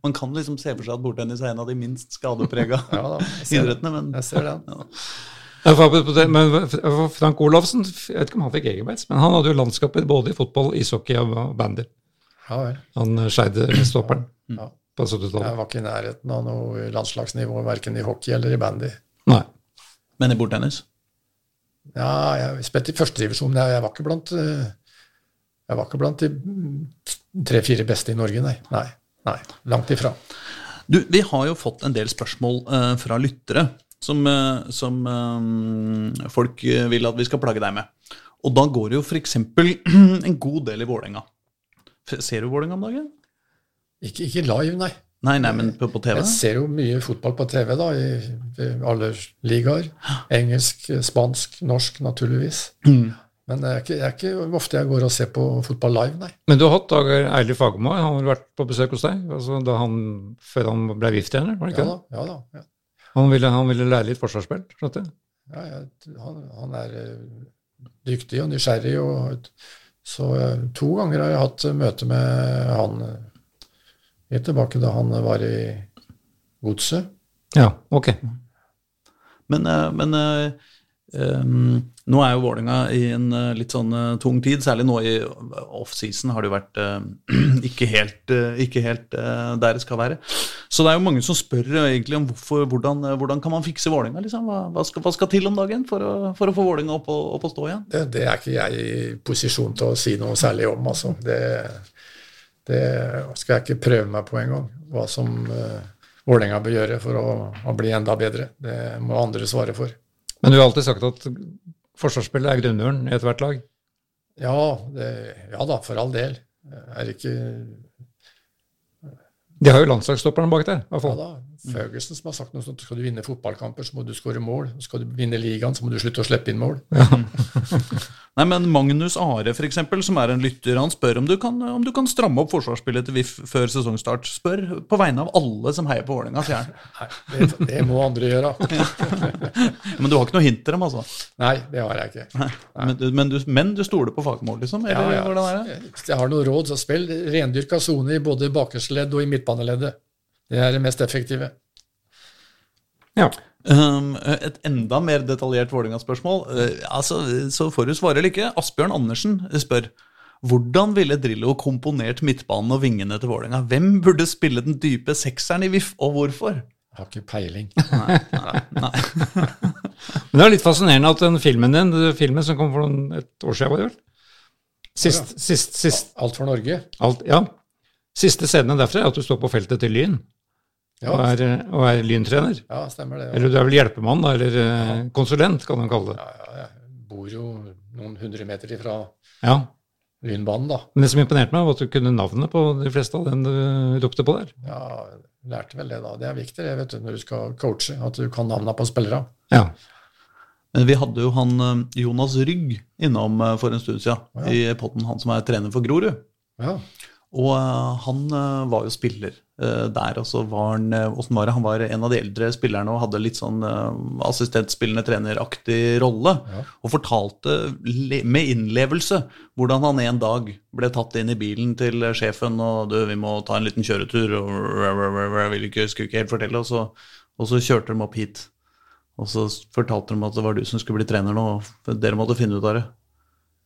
Man kan liksom se for seg at bordtennis er en av de minst skadeprega *laughs* ja idrettene, men jeg ser den. Ja, Men Frank Olavsen, jeg vet ikke om han fikk Egerbergs, men han hadde jo landskaper både i fotball, ishockey og bandy. Ja vel. Han skeide stopperen Ja. på 70-tallet. Jeg var ikke i nærheten av noe landslagsnivå, verken i hockey eller i bandy. Nei. Men i bordtennis? Ja, jeg spilte i førstedivisjon, men jeg, jeg var ikke blant eh, Jeg var ikke blant de tre-fire beste i Norge, nei. nei. Nei, Langt ifra. Du, vi har jo fått en del spørsmål uh, fra lyttere som, uh, som uh, folk vil at vi skal plage deg med. Og da går det jo f.eks. *clears throat* en god del i Vålerenga. Ser du Vålerenga om dagen? Ikke, ikke live, nei. Nei, nei, men på, på TV? Jeg ser jo mye fotball på TV, da, i, i alle ligaer. Engelsk, spansk, norsk, naturligvis. Men det er, ikke, det er ikke ofte jeg går og ser på fotball live, nei. Men du har hatt Dag Eilif Fagermo, han har vært på besøk hos deg altså da han, før han ble VIF-trener? var det ikke Ja da. ja da. Ja. Han ville, han ville lære litt forsvarsspill? Ja. Ja, han, han er eh, dyktig og nysgjerrig. Og, så eh, to ganger har jeg hatt møte med han eh, helt tilbake da han var i Godset. Ja, ok. Men, eh, men eh, Um, nå er jo Vålerenga i en uh, litt sånn uh, tung tid, særlig nå i offseason har det jo vært uh, *clears throat* ikke helt, ikke helt der det skal være. Så det er jo mange som spør egentlig om hvorfor, hvordan, hvordan kan man fikse Vålerenga. Liksom? Hva, hva, skal, hva, skal, til om dagen for å, for å få Vålerenga opp, opp, og stå igjen? Det, det, er ikke jeg i posisjon til å si noe særlig om. Altså. Det, det skal jeg ikke prøve meg på engang. Hva som Vålerenga bør gjøre for å, å bli enda bedre. Det må andre svare for. Men du har alltid sagt at forsvarsspillet er grunnmuren i ethvert lag? Ja, det, ja da, for all del. Er ikke De har jo landslagsstopperne bak der, i hvert fall. Ja da. Føgelsen som har sagt noe sånt, skal du vinne fotballkamper, så må du skåre mål. Skal du vinne ligaen, så må du slutte å slippe inn mål. Ja. *laughs* Nei, men Magnus Are, for eksempel, som er en lytter, han spør om du kan, om du kan stramme opp forsvarsspillet til VIF før sesongstart. Spør på vegne av alle som heier på Vålerenga, sier han. *laughs* Nei, det, det, må andre gjøre. *laughs* men du har ikke noe hint til dem, altså? Nei, det har jeg ikke. Nei. Men, du, men, du, men, du, stoler på fagmål, liksom? Eller ja, ja. Jeg har noen råd, så spill rendyrka sone i både bakerste ledd og i midtbaneleddet. Det er det mest effektive. Ja. Um, et enda mer detaljert Vålerenga-spørsmål. Uh, altså, så får du svare eller ikke. Asbjørn Andersen spør hvordan ville Drillo komponert midtbanen og vingene til Vålerenga? Hvem burde spille den dype sekseren i VIF, og hvorfor? Jeg har ikke peiling. Nei, nei, nei. *laughs* Men det er litt fascinerende at den filmen din, filmen som kom for et år siden, var det vel? Sist, ja. sist, sist. Alt for Norge? Alt, ja. Siste scenen derfra er at du står på feltet til Lyn. Ja. Og, er, og er lyntrener. Ja, stemmer det. Ja. Eller du er vel hjelpemann, da, eller ja. konsulent, kan man kalle det. Ja, ja, jeg bor jo noen hundre meter ifra ja. Lynbanen, da. Men det som imponerte meg, var at du kunne navnet på de fleste av dem du ropte på der. Ja, lærte vel det, da. Det er viktig det, vet du, når du skal coache, at du kan navnene på spillere. Ja. Men vi hadde jo han eh, Jonas Rygg innom eh, for en stund siden, ja. i potten, han som er trener for Grorud. Ja. Og uh, han uh, var jo spiller uh, der. og så var Han var det? Han var en av de eldre spillerne og hadde litt sånn assistentspillende treneraktig rolle. Ja. Og fortalte med innlevelse hvordan han en dag ble tatt inn i bilen til sjefen og du, 'Vi må ta en liten kjøretur', og vil ikke, skulle ikke helt fortelle. Og så, og så kjørte de opp hit. Og så fortalte de at det var du som skulle bli trener nå, og dere måtte finne ut av det.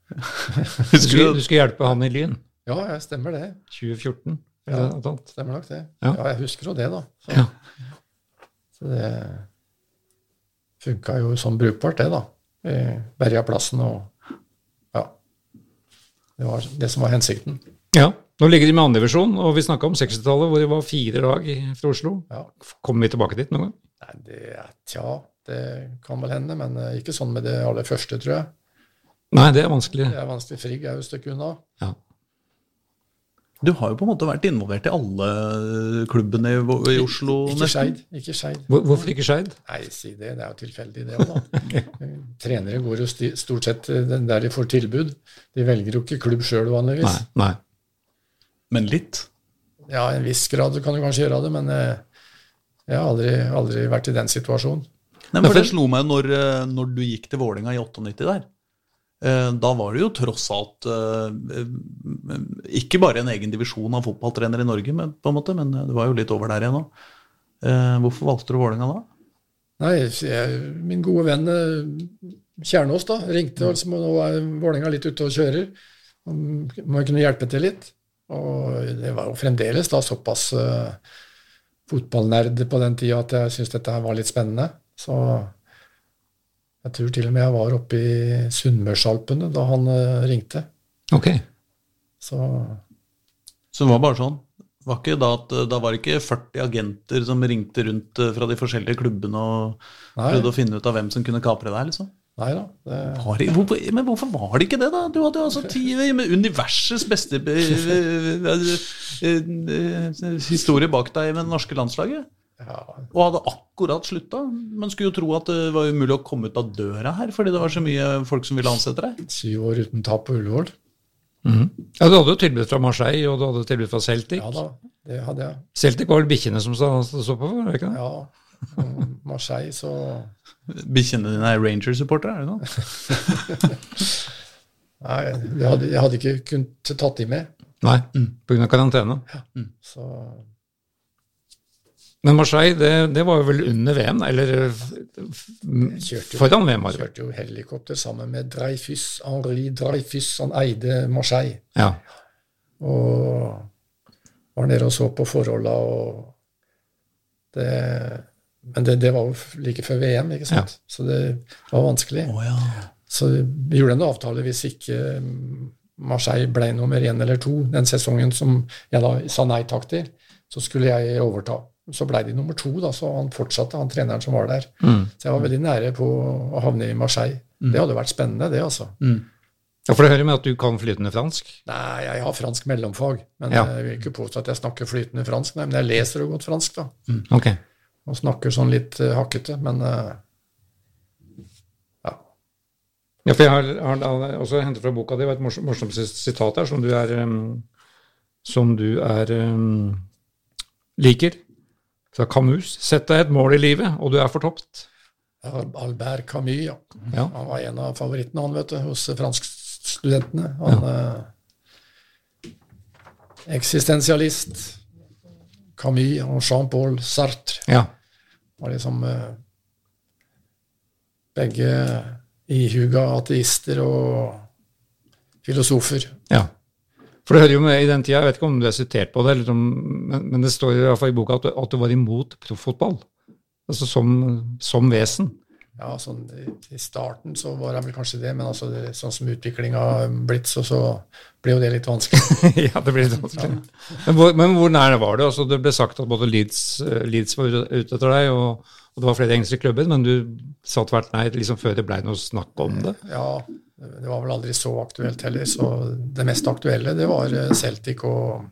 *laughs* du, skulle, du skulle hjelpe han i Lyn? Ja, jeg stemmer det. 2014? Ja, stemmer nok det. Ja. ja, jeg husker jo det, da. Så, ja. så det funka jo sånn brukbart, det, da. Berga plassen og Ja. Det var det som var hensikten. Ja. Nå ligger de med andredivisjon, og vi snakka om 60-tallet, hvor det var fire lag fra Oslo. Ja. Kommer vi tilbake dit noen gang? Nei, det, Tja, det kan vel hende, men eh, ikke sånn med det aller første, tror jeg. Nei, det er vanskelig. Det er vanskelig. Frigg er jo et stykke unna. Ja. Du har jo på en måte vært involvert i alle klubbene i, i Oslo? Ikke Skeid. Ikke Skeid. Hvor, hvorfor ikke Skeid? Nei, si det. Det er jo tilfeldig, det òg, da. *laughs* Trenere går jo stort sett der de får tilbud. De velger jo ikke klubb sjøl vanligvis. Nei, nei. Men litt? Ja, i en viss grad kan du kanskje gjøre det, men eh, jeg har aldri, aldri vært i den situasjonen. Nei, for Det slo meg når, eh, når du gikk til Vålinga i 98 der. Eh, da var det jo tross alt eh, ikke bare en egen divisjon av fotballtrenere i Norge, men, på en måte, men det var jo litt over der igjen nå. Eh, hvorfor valgte du Vålerenga da? Nei, jeg, Min gode venn Kjernås da, ringte, og liksom, nå er Vålerenga litt ute og kjører. Må jeg kunne hjelpe til litt? Og det var jo fremdeles da såpass uh, fotballnerd på den tida at jeg syntes dette her var litt spennende. Så jeg tror til og med jeg var oppe i Sunnmørsalpene da han uh, ringte. Ok. Så, Så det var bare sånn? Var ikke da, at, da var det ikke 40 agenter som ringte rundt uh, fra de forskjellige klubbene og Nei. prøvde å finne ut av hvem som kunne kapre deg? liksom? Nei da. Det... Det, hvorfor, men hvorfor var det ikke det, da? Du hadde jo altså ti, med universets beste historie bak deg med det norske landslaget. Ja. Og hadde akkurat slutta. Man skulle jo tro at det var umulig å komme ut av døra her, fordi det var så mye folk som ville ansette deg. Syv år uten tap på Ullevål. Mm. Ja, Du hadde jo tilbud fra Marseille, og du hadde tilbud fra Celtic. Ja da, det hadde jeg. Celtic var vel bikkjene som så på? var det ikke det? Ja, Marseille så Bikkjene dine er Ranger-supportere, er det noe? *laughs* Nei, jeg hadde, jeg hadde, ikke kunnet tatt de med. Nei, mm. pga. karantene. Ja. Mm. Så Men Marseille, det, det var jo vel under VM, eller Kjørte jo- foran VM? vel? Kjørte jo helikopter sammen med Dreyfus, Henri Dreyfus. Han eide Marseille. Ja. Og var nede og så på forholda og det, Men det, det var jo like før VM, ikke sant? Så det var vanskelig. Oh, ja. Så vi gjorde en avtale hvis ikke Marseille ble nummer én eller to den sesongen som jeg da sa nei takk til, så skulle jeg overta. Så ble de nummer to, da, så han fortsatte, han treneren som var der. Mm. Så jeg var veldig nære på å havne i Marseille. Det hadde vært spennende, det, altså. ja, for det hører med at du kan flytende fransk. Nei, jeg har fransk mellomfag, men Ja. jeg vil ikke påstå at jeg snakker flytende fransk. Nei, men jeg leser jo godt fransk, da. Ok. Og snakker sånn litt uh, hakkete, men uh, ja. Ja, for jeg har, har også hentet fra boka di et morsomt, morsomt sitat her som du er um, Som du er um, liker. Fra Camus. Sett deg et mål i livet, og du er fortopt. Albert Camus, ja. Ja. Han var en av favorittene, han, vet du, hos franskstudentene. Han eh, Eksistensialist. Camus og Jean-Paul Sartre Ja. var liksom eh, begge ihuga ateister og filosofer. ja. For det hører jo med i den tida, jeg vet ikke om du er sitert på det, eller om, men, men det står i hvert fall i boka at du, at du var imot profffotball. Altså som, som vesen. Ja, sånn i, starten så var jeg vel kanskje det, men altså det, sånn som utviklinga har blitt, så, så ble jo det litt vanskelig. *laughs* ja, det blir litt vanskelig. Men, hvor, men hvor nær var det? Altså, det ble sagt at både Leeds, Leeds var ute etter deg, og, og det var flere engelske klubber, men du sa tvert nei liksom før det ble noe snakk om det. Ja, det var vel aldri så aktuelt heller. Så det mest aktuelle, det var eh, Celtic og,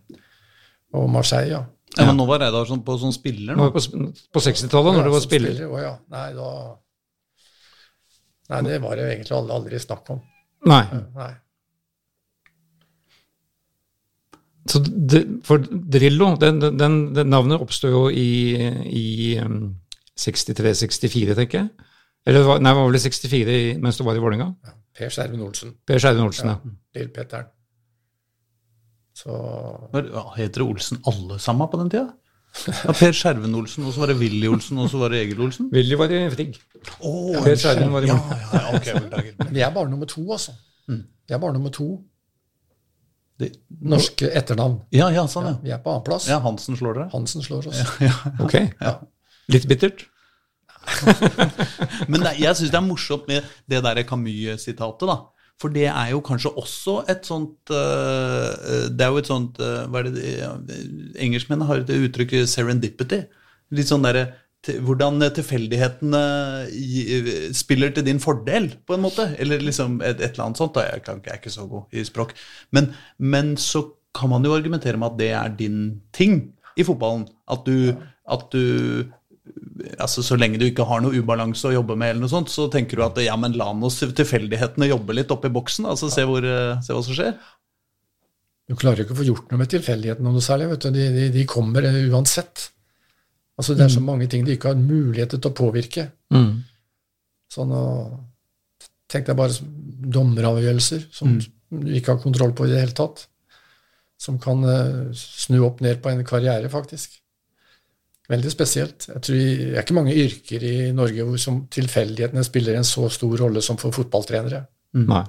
og Marseille, ja. ja. Men nå var jeg da sånn, på sånn spiller Nå. På, på 60-tallet, når du var spiller? spiller. Å ja. Nei, da Nei, det var det egentlig aldri, aldri snakk om. Nei. Nei. Så det, for Drillo, den, den, den, navnet oppstod jo i, i um, 63-64, tenker jeg. Eller nei, det var vel i 64 mens du var i Vålerenga? Ja. Per Skjerven Olsen. Per Skjerven Olsen, ja. Lille-Petteren. Så Var- ja, Heter det Olsen alle sammen på den tida? Ja, per Skjerven Olsen, og så var det Willy Olsen, og så var det Egil Olsen? Willy var i Frigg. Oh, Per Skjerven var i ja, ja, ja, ok. Vi er bare nummer to, altså. Vi er bare nummer to. Det, Norske etternavn. ja, ja, sånn, ja. Vi er på annenplass. Ja, Hansen slår dere? Hansen slår oss. Ok. Litt bittert. *laughs* Men det, jeg syns det er morsomt med det der Camus-sitatet, da. For det er jo kanskje også et sånt øh, Det er jo et sånt øh, Hva er det Engelskmennene har et uttrykk 'serendipity'. Litt sånn derre hvordan tilfeldighetene spiller til din fordel, på en måte. Eller liksom et, et eller annet sånt. Jeg, kan, jeg er ikke så god i språk. Men, men så kan man jo argumentere med at det er din ting i fotballen. At du, at du altså Så lenge du ikke har noe ubalanse å jobbe med, eller noe sånt, så tenker du at ja, men la oss tilfeldighetene jobbe litt oppi boksen. altså Se, hvor, eh, se hva som skjer. Du klarer ikke å få gjort noe med tilfeldighetene noe særlig. vet du. De, de, de kommer eh, uansett. Altså Det er så mange ting de ikke har muligheter til å påvirke. Mm. Sånn å Tenk deg bare som dommeravgjørelser som du ikke har kontroll på i det hele tatt. Som kan uh, snu opp ned på en karriere, faktisk. Veldig spesielt. Jeg tror Det er ikke mange yrker i Norge hvor som tilfeldighetene spiller en så stor rolle som for fotballtrenere. Nei.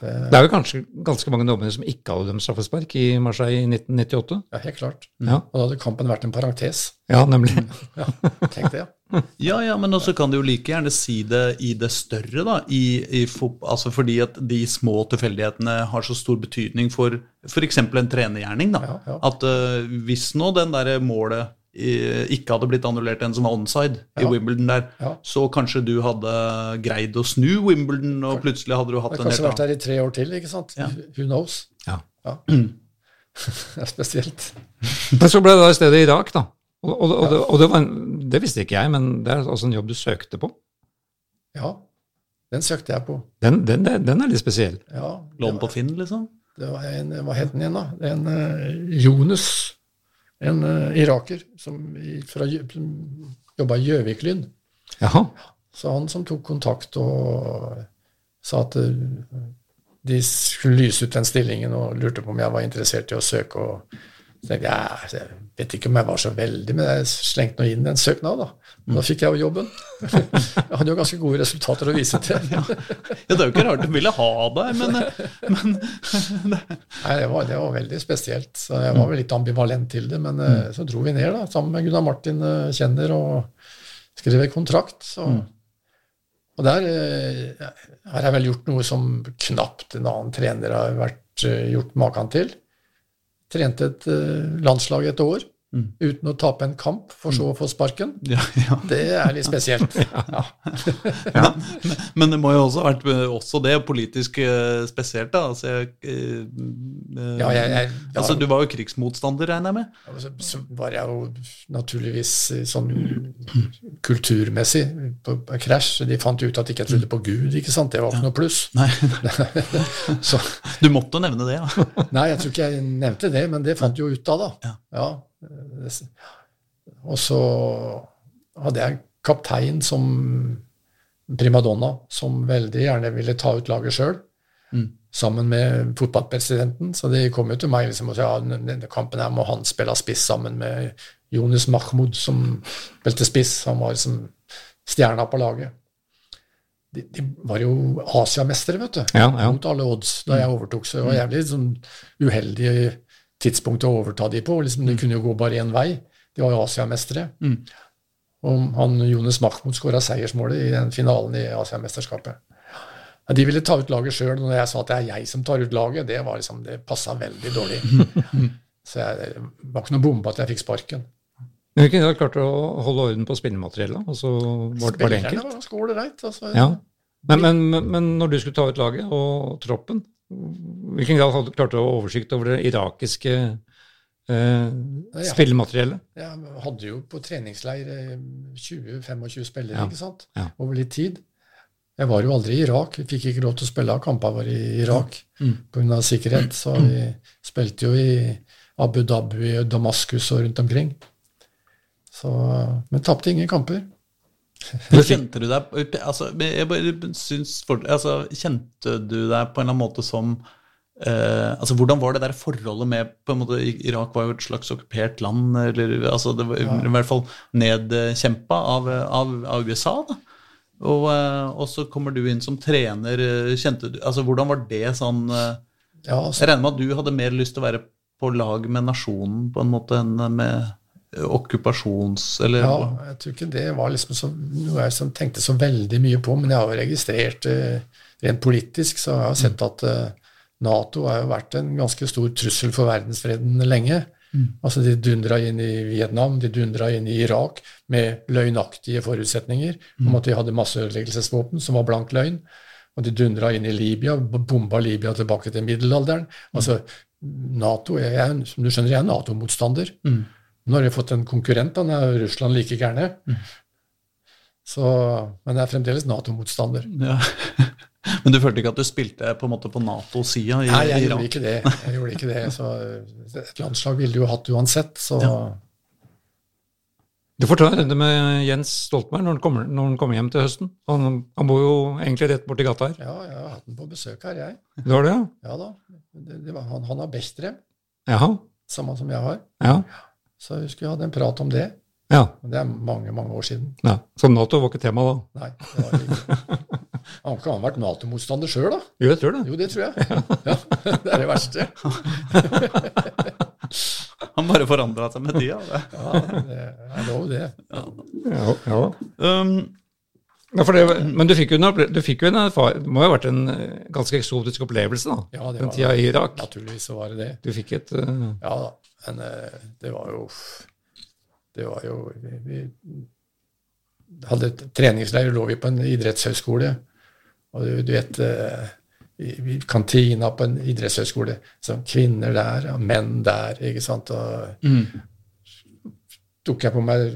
Det, Det er jo kanskje ganske mange dommere som ikke hadde dømt straffespark i Marseille i 1998. ja, helt klart. Ja, Og da hadde kampen vært en parentes. ja nemlig. *laughs* Ja, Tenk det, ja. *laughs* Ja, ja, men også kan du jo like gjerne si det i det større, da. I, i altså fordi at de små tilfeldighetene har så stor betydning for f.eks. en trenergjerning. da. Ja, ja. At uh, hvis nå den der målet ikke hadde blitt annullert, en som var onside i Wimbledon der, Ja. så kanskje du hadde greid å snu Wimbledon, og plutselig hadde du hatt en helt annen kanskje vært der i tre år til, ikke sant? Ja. Who knows? Ja. Ja. *clears throat* *laughs* det er spesielt. Men så ble det da i stedet Irak, da. Og, og, og, det, og det, var en, det visste ikke jeg, men det er altså en jobb du søkte på. Ja, den søkte jeg på. Den, den, den er litt spesiell. Ja, Lån den på Finn, liksom? det var en, hva het den igjen, da? En uh, Jonas, en uh, iraker som, fra, som jobba i Gjøvik-Lyn. Så han som tok kontakt og sa at eh, de skulle lyse ut den stillingen og lurte på om jeg var interessert i å søke. og Så jeg, ja, jeg vet ikke om jeg var så veldig, men jeg slengte nå inn en søknad, da. Da fikk jeg jo jobben. *laughs* Jeg hadde jo ganske gode resultater å vise til. Ja, Det er jo ikke rart du ville ha deg, men, men Nei, det var, det var veldig spesielt. Så jeg var vel litt ambivalent til det. Men eh, så dro vi ned da, sammen med Gunnar Martin eh, Kjenner og skrev kontrakt. Så. Og der eh, har jeg vel gjort noe som knapt en annen trener har vært, gjort maken til. Trente et eh, landslag et år uten å tape en kamp, for så å få sparken. *laughs* ja, ja. Det er litt spesielt. *laughs* Ja. *laughs* Men, men det må jo også ha vært eh, også det politisk eh, spesielt, da. Altså, jeg, eh, Ja, jeg- jeg- ja. altså, du var jo krigsmotstander, regner jeg med? Altså, Så, var jeg jo naturligvis sånn kulturmessig på, på krasj. De fant ut at ikke trodde på Gud, ikke sant. Det var ikke noe pluss. Nei, Så, du måtte nevne det, ja. nei, jeg tror ikke jeg nevnte det, men det fant jo ut av, da. Ja. Og så hadde jeg kaptein som primadonna, som veldig gjerne ville ta ut laget sjøl. Mm. Sammen med fotballpresidenten. Så de kom jo til meg liksom og sa ja, denne kampen her må han spille spiss sammen med Jonis Mahmoud, som spilte spiss. Han var liksom stjerna på laget. De, de var jo Asiamestere, vet du. Ja, ja. Mot alle odds da jeg overtok. Så det var jævlig sånn uheldig tidspunkt å overta de på. Liksom, de kunne jo gå bare én vei. De var jo Asiamestere. Mm. Og han Jonas Mahmoud skåra seiersmålet i den finalen i Asiamesterskapet. Ja, de ville ta ut laget sjøl, når jeg sa at det er jeg som tar ut laget, det var liksom, det passa veldig dårlig. *laughs* Så jeg, det var ikke noe bombe at jeg fikk sparken. Men kunne dere klart å holde orden på spillemateriellet, og så var, det Spillerne enkelt. var ganske ålreit. Altså. Ja. Men, men, men, men når du skulle ta ut laget og troppen, hvilken grad hadde du klart å ha oversikt over det irakiske eh, ja. Jeg hadde jo på treningsleir eh, 20-25 spillere Ja. ikke sant? Ja. over litt tid. Jeg var jo aldri i Irak. Vi fikk ikke lov til å spille av kampene våre i Irak Mm. pga. sikkerhet. Så vi spilte jo i Abu Dhabi, Damaskus og rundt omkring. Så, men tapte ingen kamper. Kjente du deg altså, jeg bare syns altså, Kjente du deg på en eller annen måte som eh, altså Hvordan var det der forholdet med på en måte, Irak var jo et slags okkupert land, eller altså, det var i hvert fall nedkjempa av, av, av USA. da og, eh, og så kommer du inn som trener. eh, Kjente du, altså Hvordan var det sånn eh, Ja, altså. Jeg regner med at du hadde mer lyst til å være på lag med nasjonen på en måte enn med okkupasjons... Eller ja, jeg tror ikke det var liksom så, noe jeg som tenkte så veldig mye på, men jeg har jo registrert eh, rent politisk, så jeg har sett at eh, Nato har jo vært en ganske stor trussel for verdensfreden lenge. Altså De dundra inn i Vietnam, de dundra inn i Irak med løgnaktige forutsetninger om at de hadde masseødeleggelsesvåpen, som var blank løgn. Og de dundra inn i Libya, bomba Libya tilbake til middelalderen. Altså, NATO jeg, som du skjønner, jeg er Nato-motstander. Nå har de fått en konkurrent, da, er Russland like gærne. Så, men jeg er fremdeles Nato-motstander. Ja. *laughs* Men du følte ikke at du spilte på en måte på Nato-sida i Nei, jeg gjorde ikke det. Jeg gjorde ikke det. *laughs* Så et landslag ville du jo hatt uansett, så Du får ta en runde med Jens Stoltenberg når han kommer, når han kommer hjem til høsten. Han, han bor jo egentlig rett borti gata her. ja, jeg har hatt den på besøk her, jeg. Du har det, ja? Ja da. Det, det var, han, han har Bechtre, Jaha. samme som jeg har. Ja. Så jeg husker vi hadde en prat om det. ja. Men det er mange, mange år siden. ja. Så Nato var ikke tema da? Nei. det var ikke. *laughs* Han kan ha vært Nato-motstander sjøl, da. Jo, jeg tror det. Jo, det tror jeg. Ja, Det er det verste. *laughs* Han bare forandra seg med tida. det. Ja, det er lov, det. Ja, ja. Um, Ja, for det, men du fikk jo en, du fikk jo en erfaring Det må jo ha vært en eh, ganske eksotisk opplevelse, da. Ja, det den tida i Irak. Naturligvis så var det det. Du fikk et uh... Ja da, men eh, det var jo Det var jo Vi, vi hadde et treningsleir, lå vi på en idrettshøyskole. Og du, du vet eh, i, i kantina på en idrettshøyskole. Så kvinner der, og menn der, ikke sant. Og tok jeg på meg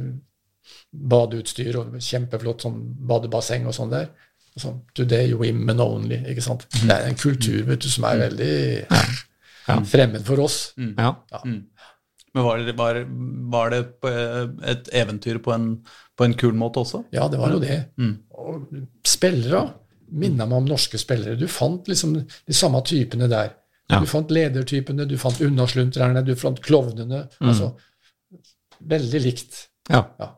badeutstyr og kjempeflott sånn badebasseng og sånn der. Og sånn, Today women only. ikke sant? Det er en kultur vet du, som er veldig fremmed for oss. Ja, Ja. Men var det, var, var det eh, et eventyr på en, på en kul måte også? Ja, det var jo det. Og spillere minna meg om norske spillere. Du fant liksom de samme typene der. Ja. Du fant ledertypene, du fant unnasluntrerne, du fant klovnene. Altså, veldig likt. Ja. Ja.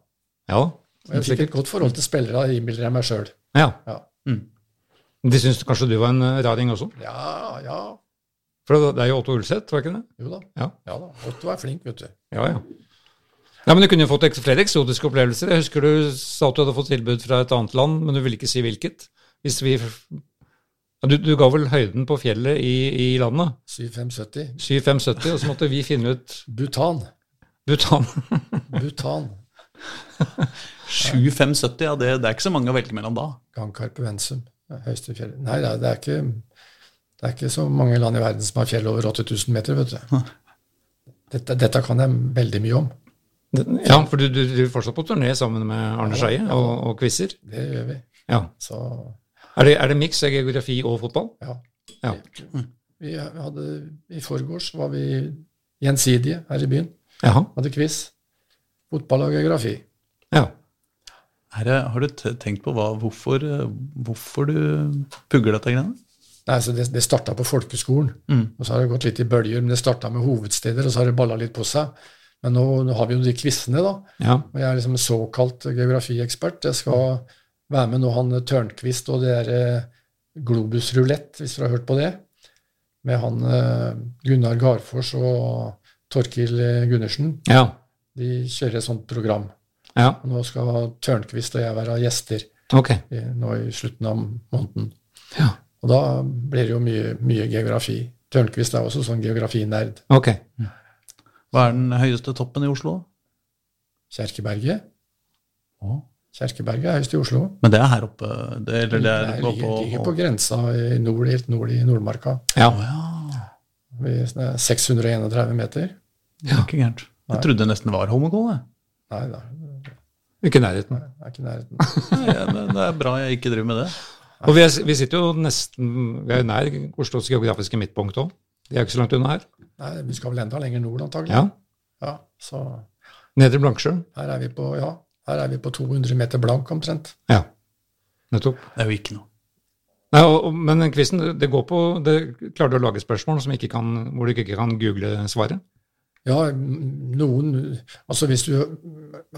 Ja, Og jeg fikk et godt forhold til spillere, innbiller jeg meg sjøl. ja. Ja. De syns kanskje du var en eh, raring også? ja, ja. For det er jo Otto Ulseth, var ikke det? Jo da. Ja. ja da. Otto er flink, vet du. Ja, ja. Ja, Men du kunne jo fått flere eksotiske opplevelser. Jeg husker du sa at du hadde fått tilbud fra et annet land, men du ville ikke si hvilket. Hvis vi... Du, du ga vel høyden på fjellet i, i landet? 7570. 7570, og så måtte vi finne ut Bhutan. Bhutan. Bhutan. 7570, ja, det, det er ikke så mange å velge mellom da. Gangkarpe Vensum. Høyeste fjellet Nei, det er, det, er ikke, det er ikke så mange land i verden som har fjell over 8000 meter, vet du. Dette, dette kan jeg veldig mye om. Ja, for du, du driver fortsatt på turné sammen med Arne Skeie og, og quizer. Det gjør vi. Ja. Så Er det, er det miks av geografi og fotball? ja. Ja. Vi hadde, I forgårs var vi gjensidige her i byen. Jaha. Hadde quiz. Fotball og geografi. Ja. Her, har du tenkt på hva, hvorfor, eh, hvorfor du pugger dette greiene? Nei, så Det, det starta på folkeskolen, og så har det gått litt i bølger. Men det starta med hovedsteder, og så har det balla litt på seg. Men nå, nå har vi jo de quizene, da. ja. Og jeg er liksom en såkalt geografiekspert. Jeg skal være med nå han Tørnquist og det derre eh, Globus rulett, hvis dere har hørt på det. Med han eh, Gunnar Garfors og Torkil eh, Gundersen. Ja. De kjører et sånt program. Ja. Nå skal Tørnquist og jeg være gjester okay. nå i slutten av måneden. Ja. Og da blir det jo mye, mye geografi. Tørnquist er også sånn geografinerd. Ok. Hva er den høyeste toppen i Oslo? Kjerkeberget. Å. Kjerkeberget er høyest i Oslo. Men det er her oppe? Det, eller det Det er ligger, på, ligger på grensa i nord, helt nord i Nordmarka. Ja. Oh, ja. Vi er sånn 631 meter. Er ikke gærent. Jeg trodde det nesten var jeg. Nei da, Ikke i nærheten. det er ikke nærheten. Nei, ja, men Det er bra jeg ikke driver med det. Og vi, er, vi sitter jo nesten Vi er nær Oslos geografiske midtpunkt òg. De er jo ikke så langt unna her. Nei, Vi skal vel enda lenger nord, antagelig. Ja. Ja, så Nedre Blanksjø. her er vi på, ja, her er vi på 200 meter blank omtrent. Ja. Nettopp. Det er jo ikke noe. Nei, og, og, men quizen, det går på det, Klarer du å lage spørsmål som ikke kan, hvor du ikke kan google svaret? Ja, noen Altså hvis du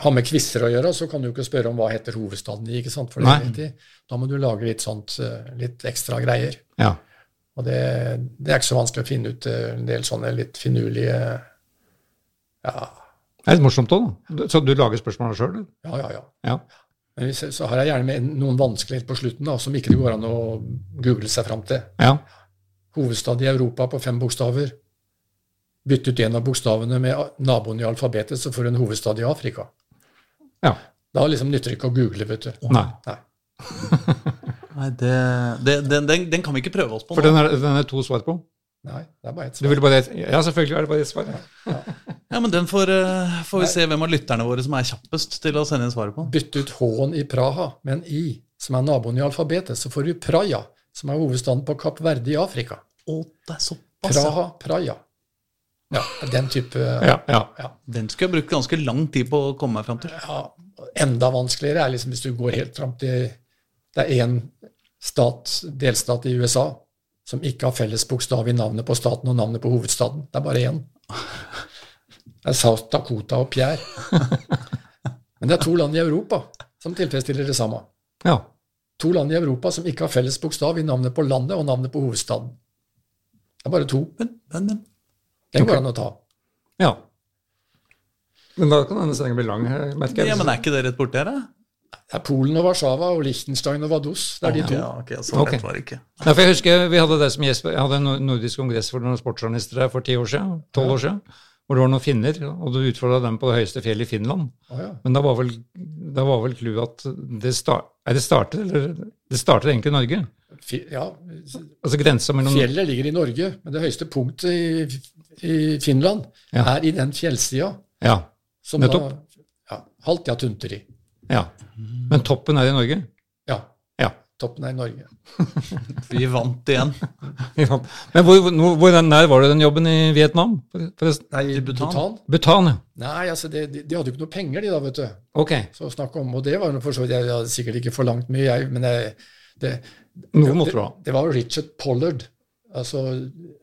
har med quizer å gjøre, så kan du ikke spørre om hva heter hovedstaden i, ikke sant? For det vet de. Da må du lage litt sånt, eh, litt ekstra greier. Ja. Og det, det er ikke så vanskelig å finne ut eh, en del sånne litt finurlige Ja, Det er litt morsomt òg, da. Så du lager spørsmålene sjøl? ja, ja. ja. Ja. Men hvis, så har jeg gjerne med noen vanskeligheter på slutten da, som ikke det går an å google seg fram til. ja. Hovedstad i Europa på fem bokstaver. Bytt ut en av bokstavene med naboen i alfabetet, så får du en hovedstad i Afrika. Ja. Da liksom nytter det ikke å google, vet du. Nei. Nei. *laughs* Nei, det, det, den, den, den kan vi ikke prøve oss på For nå. den er, den er to svar på. Nei, det er bare ett Du svar. Bare et, Ja, selvfølgelig er det bare ett svar. Ja, men Den får, uh, får vi se hvem av lytterne våre som er kjappest til å sende inn svaret på. Bytt ut H-en i Praha med en I, som er naboen i alfabetet, så får du Praia, som er hovedstaden på Kapp Verde i Afrika. Å, det er såpass. ja. Praha, Praia. Ja, den type Ja, ja. ja. Den skulle jeg brukt ganske lang tid på å komme meg fram til. ja, enda vanskeligere er liksom hvis du går helt fram til Det er én stat, delstat i USA som ikke har felles bokstav i navnet på staten og navnet på hovedstaden. Det er bare én. Det er South Dakota og Pierre. Men det er to land i Europa som tilfredsstiller det samme. ja. To land i Europa som ikke har felles bokstav i navnet på landet og navnet på hovedstaden. Det er bare to. Men, men, men. Den går an å ta. ja. Men da kan denne sendingen bli lang, merker jeg. Ja, men er ikke det rett borti her, da? Det er Polen og Warszawa og Liechtenstein og Vaduz. Det er de to. Ja, ok, så okay. var det ikke. Ja, for Jeg husker vi hadde det som gjest, jeg hadde en nordisk kongress for noen sportsjournalister her for ti år siden, tolv år siden, hvor det var noen finner, og du utfordra dem på det høyeste fjellet i Finland. Å, ja. Men da var vel, da var vel clouet at det, start, er det startet, eller det startet egentlig i Norge? Fi- ja, Altså grensa mellom Fjellet ligger i Norge, men det høyeste punktet i, i Finland Ja. er i den fjellsida Ja. som Nettopp. da ja, Haltia Tunteri. ja. Men toppen er i Norge? Ja, Ja. toppen er i Norge. *laughs* Vi vant igjen. *laughs* Vi vant. Men hvor, hvor, hvor nær var det den jobben i Vietnam, forresten? Nei, I Bhutan? Bhutan? Bhutan, ja. Nei, altså, de, de, de hadde jo ikke noe penger, de da, vet du. Ok. Så å snakke om, Og det var jo for så vidt Jeg hadde sikkert ikke forlangt mye, jeg, men jeg, det, Noe måtte du ha. det, det var Richard Pollard, altså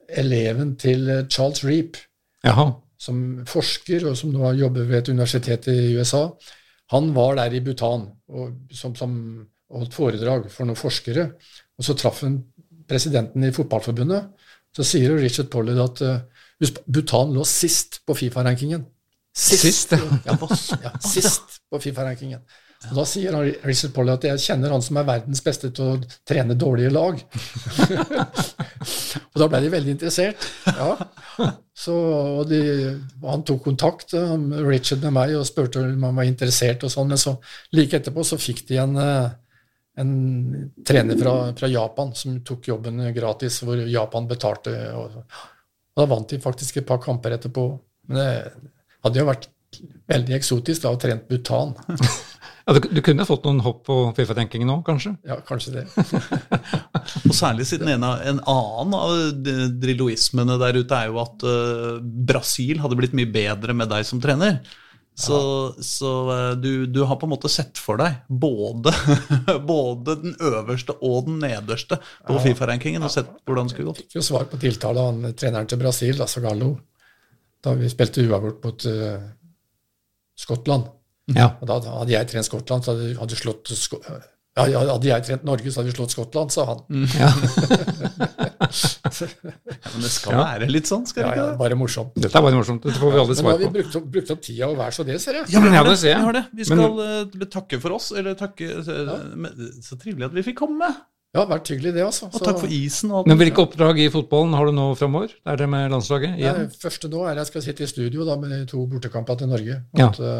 eleven til Charles Reap, Jaha. som forsker, og som nå jobber ved et universitet i USA, han var der i Bhutan og, som, som holdt foredrag for noen forskere. Og så traff han presidenten i fotballforbundet. Så sier jo Richard Pollard at uh, Bhutan lå sist på Fifa-rankingen. Sist? sist ja, ja, sist på Fifa-rankingen. Og Da sier han, Richard Pollard at jeg kjenner han som er verdens beste til å trene dårlige lag. *laughs* og da ble de veldig interessert. Ja. Så de, Han tok kontakt, Richard med meg, og spurte om han var interessert. og sånn, Men så like etterpå så fikk de en, en trener fra, fra, Japan som tok jobben gratis, hvor Japan betalte. Og, og da vant de faktisk et par kamper etterpå. Men det hadde jo vært veldig eksotisk da, å trent Bhutan. *laughs* Ja, du, du, kunne fått noen hopp på Fifa-tenkingen nå, kanskje? Ja, kanskje det. *laughs* og særlig siden en, av, en annen av drilloismene der ute er jo at uh, Brasil hadde blitt mye bedre med deg som trener. Så, ja. så uh, du, du, har på en måte sett for deg både, *laughs* både den øverste og den nederste på ja. Fifa-rankingen og sett hvordan det skulle gått. Jeg fikk jo svar på tiltale av treneren til Brasil, altså Gallo, da vi spilte uavgjort mot uh, Skottland. Ja. Og da hadde jeg trent Skottland, så hadde, hadde slått Sko ja, Hadde jeg trent Norge, så hadde vi slått Skottland, sa han. Mm. Ja. *laughs* ja, men det skal være litt sånn, skal det ikke? Ja, bare morsomt. Dette er bare morsomt. Dette får vi alle svar på. Men nå har vi brukt opp, brukt opp tida og vær så det, ser jeg. Ja, men, ja, det ser jeg. Vi har det. Vi skal men, uh, takke for oss, eller takke Så trivelig at vi fikk komme. Ja, vært hyggelig det, altså. Og takk for isen. Og men hvilke oppdrag i fotballen har du nå framover? Er det med landslaget? Igjen? Ja, første nå er jeg skal sitte i studio da, med de to bortekamper til Norge. Mot, ja.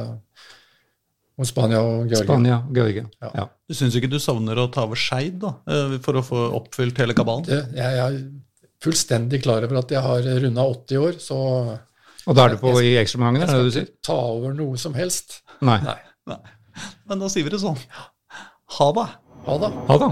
Mot Spania og Georgia. Spania, Georgia. Ja. Ja. Du syns ikke du savner å ta over Skeid eh, for å få oppfylt hele kabalen? Det, jeg, jeg, er fullstendig klar over at jeg har runda 80 år, så Og da er du på jeg, i ekstraomgangen, er det det du sier? Jeg skal ikke ta over noe som helst. Nei. Nei. Nei. Men da sier vi det sånn. Ha det. Ha det. Ha det.